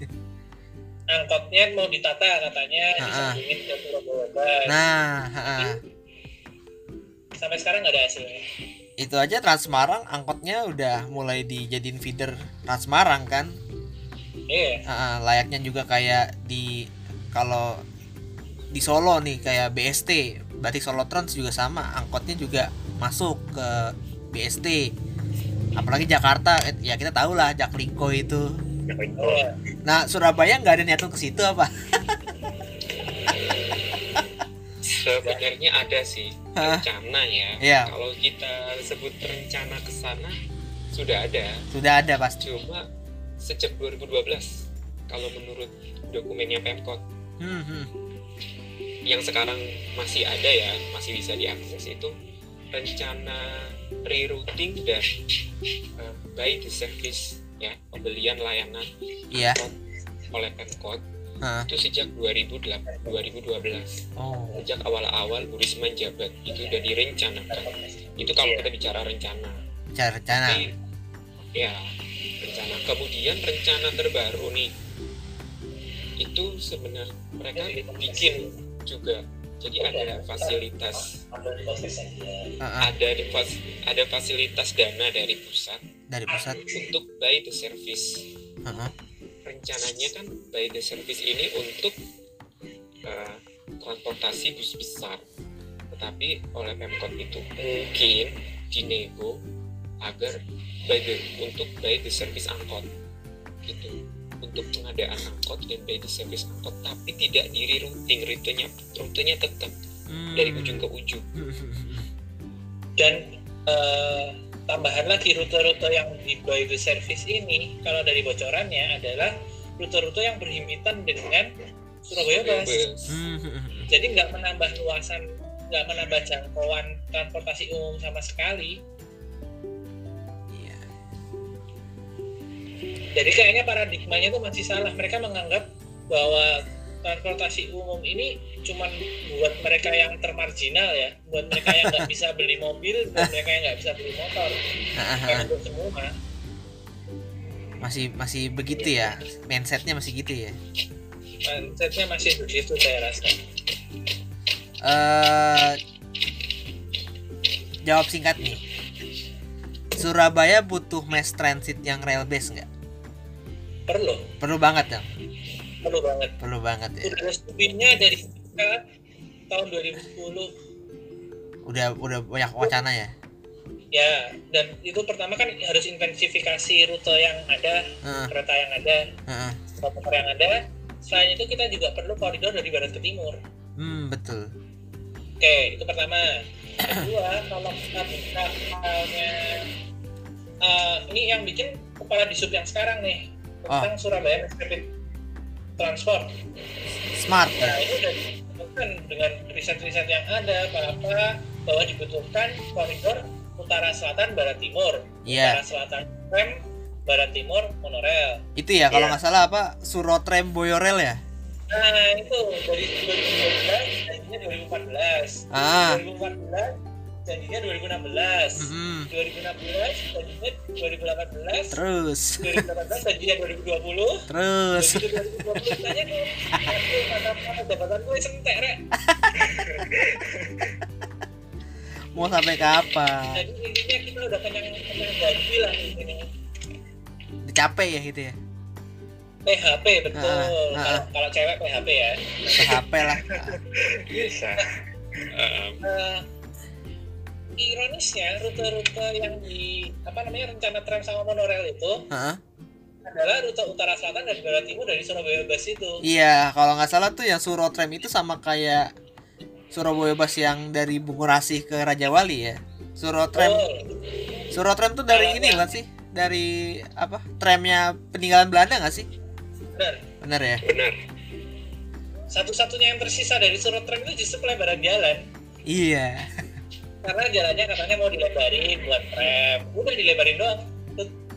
angkotnya mau ditata katanya Ha-ha. disambungin ke nah, heeh. sampai sekarang nggak ada hasilnya itu aja Trans Semarang angkotnya udah mulai dijadiin feeder Trans Semarang kan Iya. Ah, layaknya juga kayak di kalau di Solo nih kayak BST berarti Solo Trans juga sama angkotnya juga masuk ke BST apalagi Jakarta eh, ya kita tahu lah Jaklingko itu Iya. nah Surabaya nggak ada niatan ke situ apa Sebenarnya ada sih rencana ya. Iya. Kalau kita sebut rencana ke sana sudah ada. sudah ada pasti Cuma sejak 2012 kalau menurut dokumennya Pemkot hmm, hmm. Yang sekarang masih ada ya, masih bisa diakses itu rencana rerouting dan uh, by the service ya, pembelian layanan angkot oleh Pemkot. Heeh. itu sejak 2008 2012 oh. Sejak awal-awal Bu Risma jabat itu udah direncanakan. Itu kalau kita bicara rencana. Cara rencana. Tapi, ya rencana. Kemudian rencana terbaru nih. Itu sebenarnya mereka bikin juga. Jadi ada fasilitas. Heeh, ada di fas- ada fasilitas dana dari pusat. Dari pusat. Untuk by the service. Heeh. rencananya kan by the service ini untuk uh, transportasi bus besar. Tetapi oleh Pemkot itu mungkin dinego agar by the untuk by the service angkot. Gitu untuk pengadaan angkot dan by the service angkot tapi tidak di rerouting rutenya rutenya tetap Hmm. dari ujung ke ujung Dan eh, tambahan lagi rute-rute yang di by the service ini, kalau dari bocorannya adalah rute-rute yang berhimpitan dengan Surabaya Bus. Hmm. Jadi nggak menambah luasan, nggak menambah jangkauan transportasi umum sama sekali. Jadi kayaknya paradigmanya tuh masih salah. Mereka menganggap bahwa transportasi umum ini cuman buat mereka yang termarginal ya, buat mereka yang nggak bisa beli mobil, buat mereka yang nggak bisa beli motor, bukan untuk semua. masih masih begitu ya? Mindsetnya masih gitu ya? Mindsetnya masih begitu saya rasa. eh jawab singkat nih. Surabaya butuh mass transit yang rail base nggak Perlu, perlu banget ya perlu banget. perlu banget ya Udah studinya dari kita tahun 2010. udah udah banyak wacana ya Ya, dan itu pertama kan harus intensifikasi rute yang ada, Heeh, kereta yang ada, motor yang ada. Selain itu kita juga perlu koridor dari barat ke timur. hmm betul Oke, itu pertama. Kedua, kalau kita buka halnya eh, ini yang bikin kepala disub yang sekarang nih tentang Surabaya Mass Rapid Transport. smart Nah, ya itu udah dibutuhkan dengan riset-riset yang ada apa bahwa dibutuhkan koridor utara selatan barat timur. Iya. Utara selatan rem, barat timur monorail. itu ya kalau Iya. nggak salah apa Surotrem Boyorel ya Nah, itu dari 2012 jadinya 2014. ah 2014 jadinya 2016. mm-mm. 2016 jadinya 2018. terus 2018 jadinya 2020. terus Begitu 2020 tanya tuh, jabatan gue sentek rek. mau sampai kapan Jadi intinya kita udah kenyang kenyang babi lah ini. capek ya gitu ya PHP betul. Ah, ah, Kalau kalau cewek PHP ya. PHP lah bisa Um, Eh, ironisnya rute-rute yang di apa namanya rencana tram sama monorail itu Heeh. adalah rute utara selatan dan barat timur dari Surabaya Bus itu. Iya, kalau nggak salah tuh yang Surotrem itu sama kayak Surabaya Bus yang dari Bungurasi ke Raja Wali ya. Surotrem, Betul. Surotrem tuh dari ini kan sih? Dari apa? Tramnya peninggalan Belanda nggak sih? Benar. Bener ya? benar Satu-satunya yang tersisa dari Surotrem itu justru pelebaran jalan. Iya. Karena jalannya katanya mau dilebarin buat tram. Udah dilebarin doang.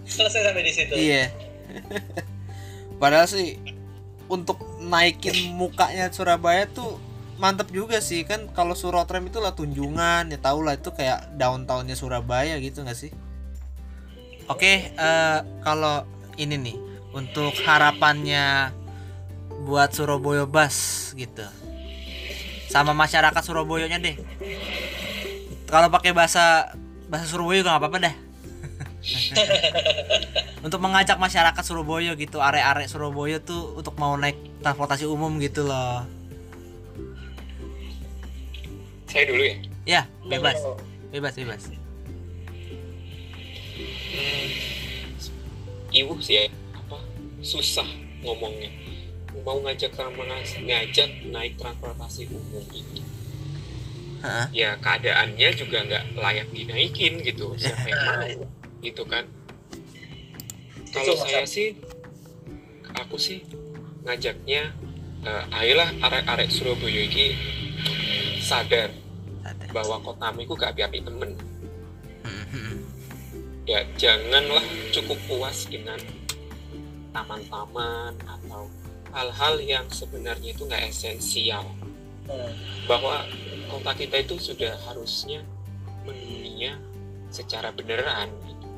Selesai sampai di situ. Iya. Padahal sih untuk naikin mukanya Surabaya tuh mantep juga sih kan kalau Surotrem itu lah tunjungan ya tau lah itu kayak downtownnya Surabaya gitu nggak sih? Oke, eh, kalau ini nih untuk harapannya buat Surabaya Bus gitu, sama masyarakat Surabayanya deh. Kalau pakai bahasa bahasa Surabaya juga nggak apa-apa dah untuk mengajak masyarakat Surabaya gitu arek-arek Surabaya tuh untuk mau naik transportasi umum gitu loh Saya dulu ya. ya bebas bebas bebas Hmm, iwuh sih ya. Apa? Susah ngomongnya. Mau ngajak ngajak naik transportasi umum itu. Ya keadaannya juga nggak layak dinaikin gitu. Siapa yang mau? Gitu kan. Kalau saya sih, aku sih ngajaknya, eh, ayolah arek-arek Surabaya ini sadar Ada. bahwa kotamu itu gak api-api temen Mm, mm, ya janganlah cukup puas dengan taman-taman atau hal-hal yang sebenarnya itu nggak esensial hmm. Bahwa kota kita itu sudah harusnya mendunia secara beneran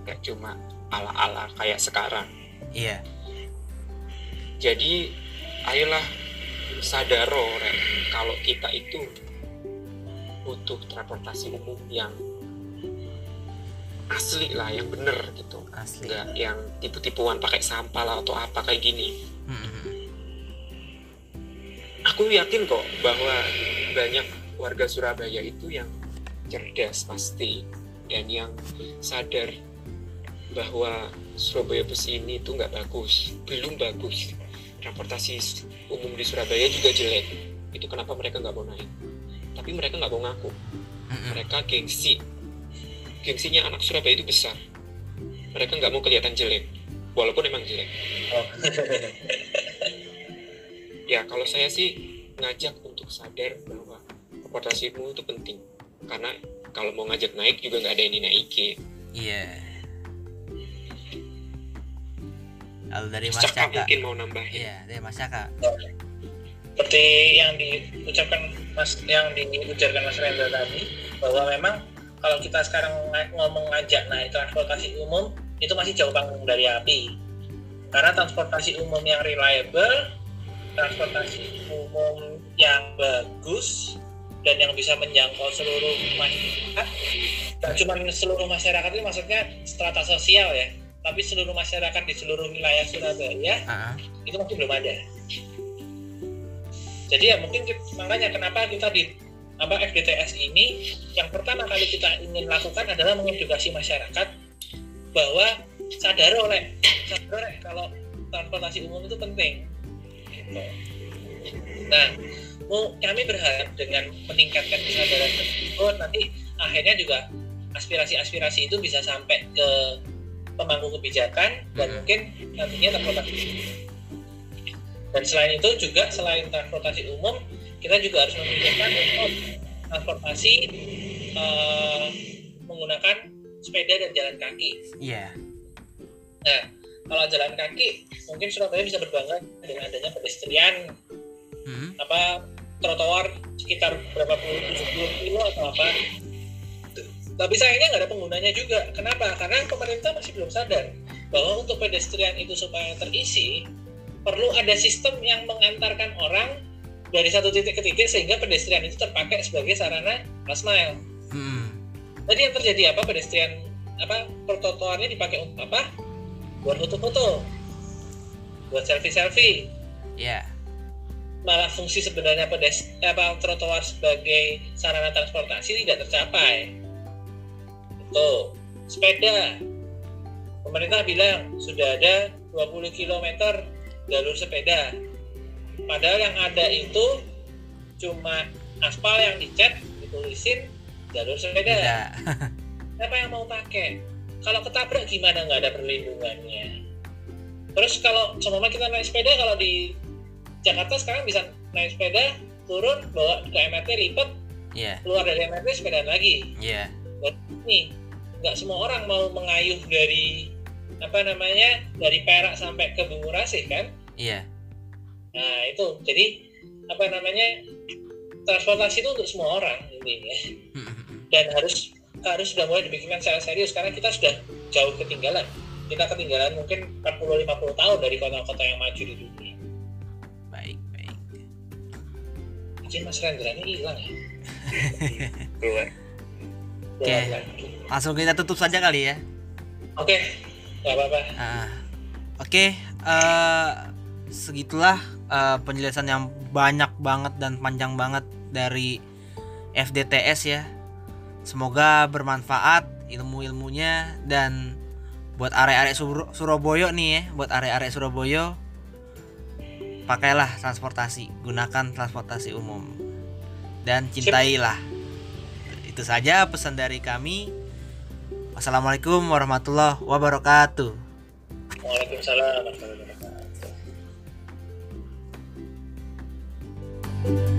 nggak cuma ala-ala kayak sekarang. Iya. Jadi ayolah sadaro Rek, kalau kita itu butuh transportasi umum yang asli lah yang bener gitu. Asli. Nggak yang tipu-tipuan pakai sampah lah atau apa kayak gini. Mm, mm, mm. Aku yakin kok bahwa banyak warga Surabaya itu yang cerdas pasti. Dan yang sadar bahwa Surabaya bus ini tuh nggak bagus. Belum bagus. Transportasi umum di Surabaya juga jelek. Itu kenapa mereka nggak mau naik? Tapi mereka nggak mau ngaku. Mereka gengsi. Gengsinya anak Surabaya itu besar. Mereka nggak mau kelihatan jelek. Walaupun emang jelek. Oh. ya kalau saya sih ngajak untuk sadar bahwa transportasi umum itu penting. Karena kalau mau ngajak naik juga nggak ada yang dinaikin. Iya. Lalu dari Mas Caka Caka mungkin mau nambahin. Iya dari Mas Caka seperti yang diucapkan Mas yang diujarkan Mas Rendra tadi bahwa memang kalau kita sekarang ng- ngomong ngajak naik transportasi umum itu masih jauh panggung dari api. Karena transportasi umum yang reliable transportasi umum yang bagus dan yang bisa menjangkau seluruh masyarakat dan cuma seluruh masyarakat itu maksudnya strata sosial ya tapi seluruh masyarakat di seluruh wilayah Surabaya ah. itu masih belum ada. Jadi ya mungkin kita- makanya kenapa kita di apa FDTS ini yang pertama kali kita ingin lakukan adalah mengedukasi masyarakat bahwa sadar oleh sadar oleh kalau transportasi umum itu penting. Nah, mau- kami berharap dengan meningkatkan kesadaran tersebut nanti akhirnya juga aspirasi-aspirasi itu bisa sampai ke pemangku kebijakan dan Mhm. mungkin nantinya transportasi dan selain itu juga selain transportasi umum kita juga harus memikirkan untuk transportasi eh, menggunakan sepeda dan jalan kaki. Iya. Nah kalau jalan kaki mungkin Surabaya bisa berbangga dengan adanya pedestrian Mm, apa trotoar sekitar berapa puluh 70 kilo atau apa. Tapi sayangnya nggak ada penggunanya juga. Kenapa? Karena pemerintah masih belum sadar bahwa untuk pedestrian itu supaya terisi perlu ada sistem yang mengantarkan orang dari satu titik ke titik sehingga pedestrian itu terpakai sebagai sarana last mile. Mm. jadi yang terjadi apa? Pedestrian apa trotoarnya dipakai untuk apa buat foto-foto buat selfie-selfie iya malah fungsi sebenarnya pedes apa trotoar sebagai sarana transportasi tidak tercapai. Itu sepeda. Pemerintah bilang sudah ada 20 km jalur sepeda. Padahal yang ada itu cuma aspal yang dicat, ditulisin jalur sepeda. Siapa yang mau pakai? Kalau ketabrak gimana nggak ada perlindungannya? Terus kalau semua kita naik sepeda kalau di Jakarta sekarang bisa naik sepeda, turun, bawa ke MRT, lipat, iya keluar dari MRT, sepeda lagi. iya Nih, nggak semua orang mau mengayuh dari apa namanya dari Perak sampai ke Bungurasih kan? iya Nah itu, jadi apa namanya transportasi itu untuk semua orang intinya Mm, mm, mm. dan harus harus sudah mulai dibikinkan secara serius karena kita sudah jauh ketinggalan. Kita ketinggalan mungkin 40-50 tahun dari kota-kota yang maju di dunia. baik baik Mungkin Mas Rendra ini hilang ya. keluar Oke. langsung kita tutup saja kali ya Oke, nggak apa-apa. Ah, Oke, eh, segitulah eh, penjelasan yang banyak banget dan panjang banget dari FDTS ya. Semoga bermanfaat ilmu-ilmunya dan buat area-area Sur Surabaya nih ya, buat area-area Surabaya pakailah transportasi, gunakan transportasi umum dan cintailah. Itu saja pesan dari kami. Wassalamualaikum warahmatullahi wabarakatuh. Waalaikumsalam warahmatullahi wabarakatuh.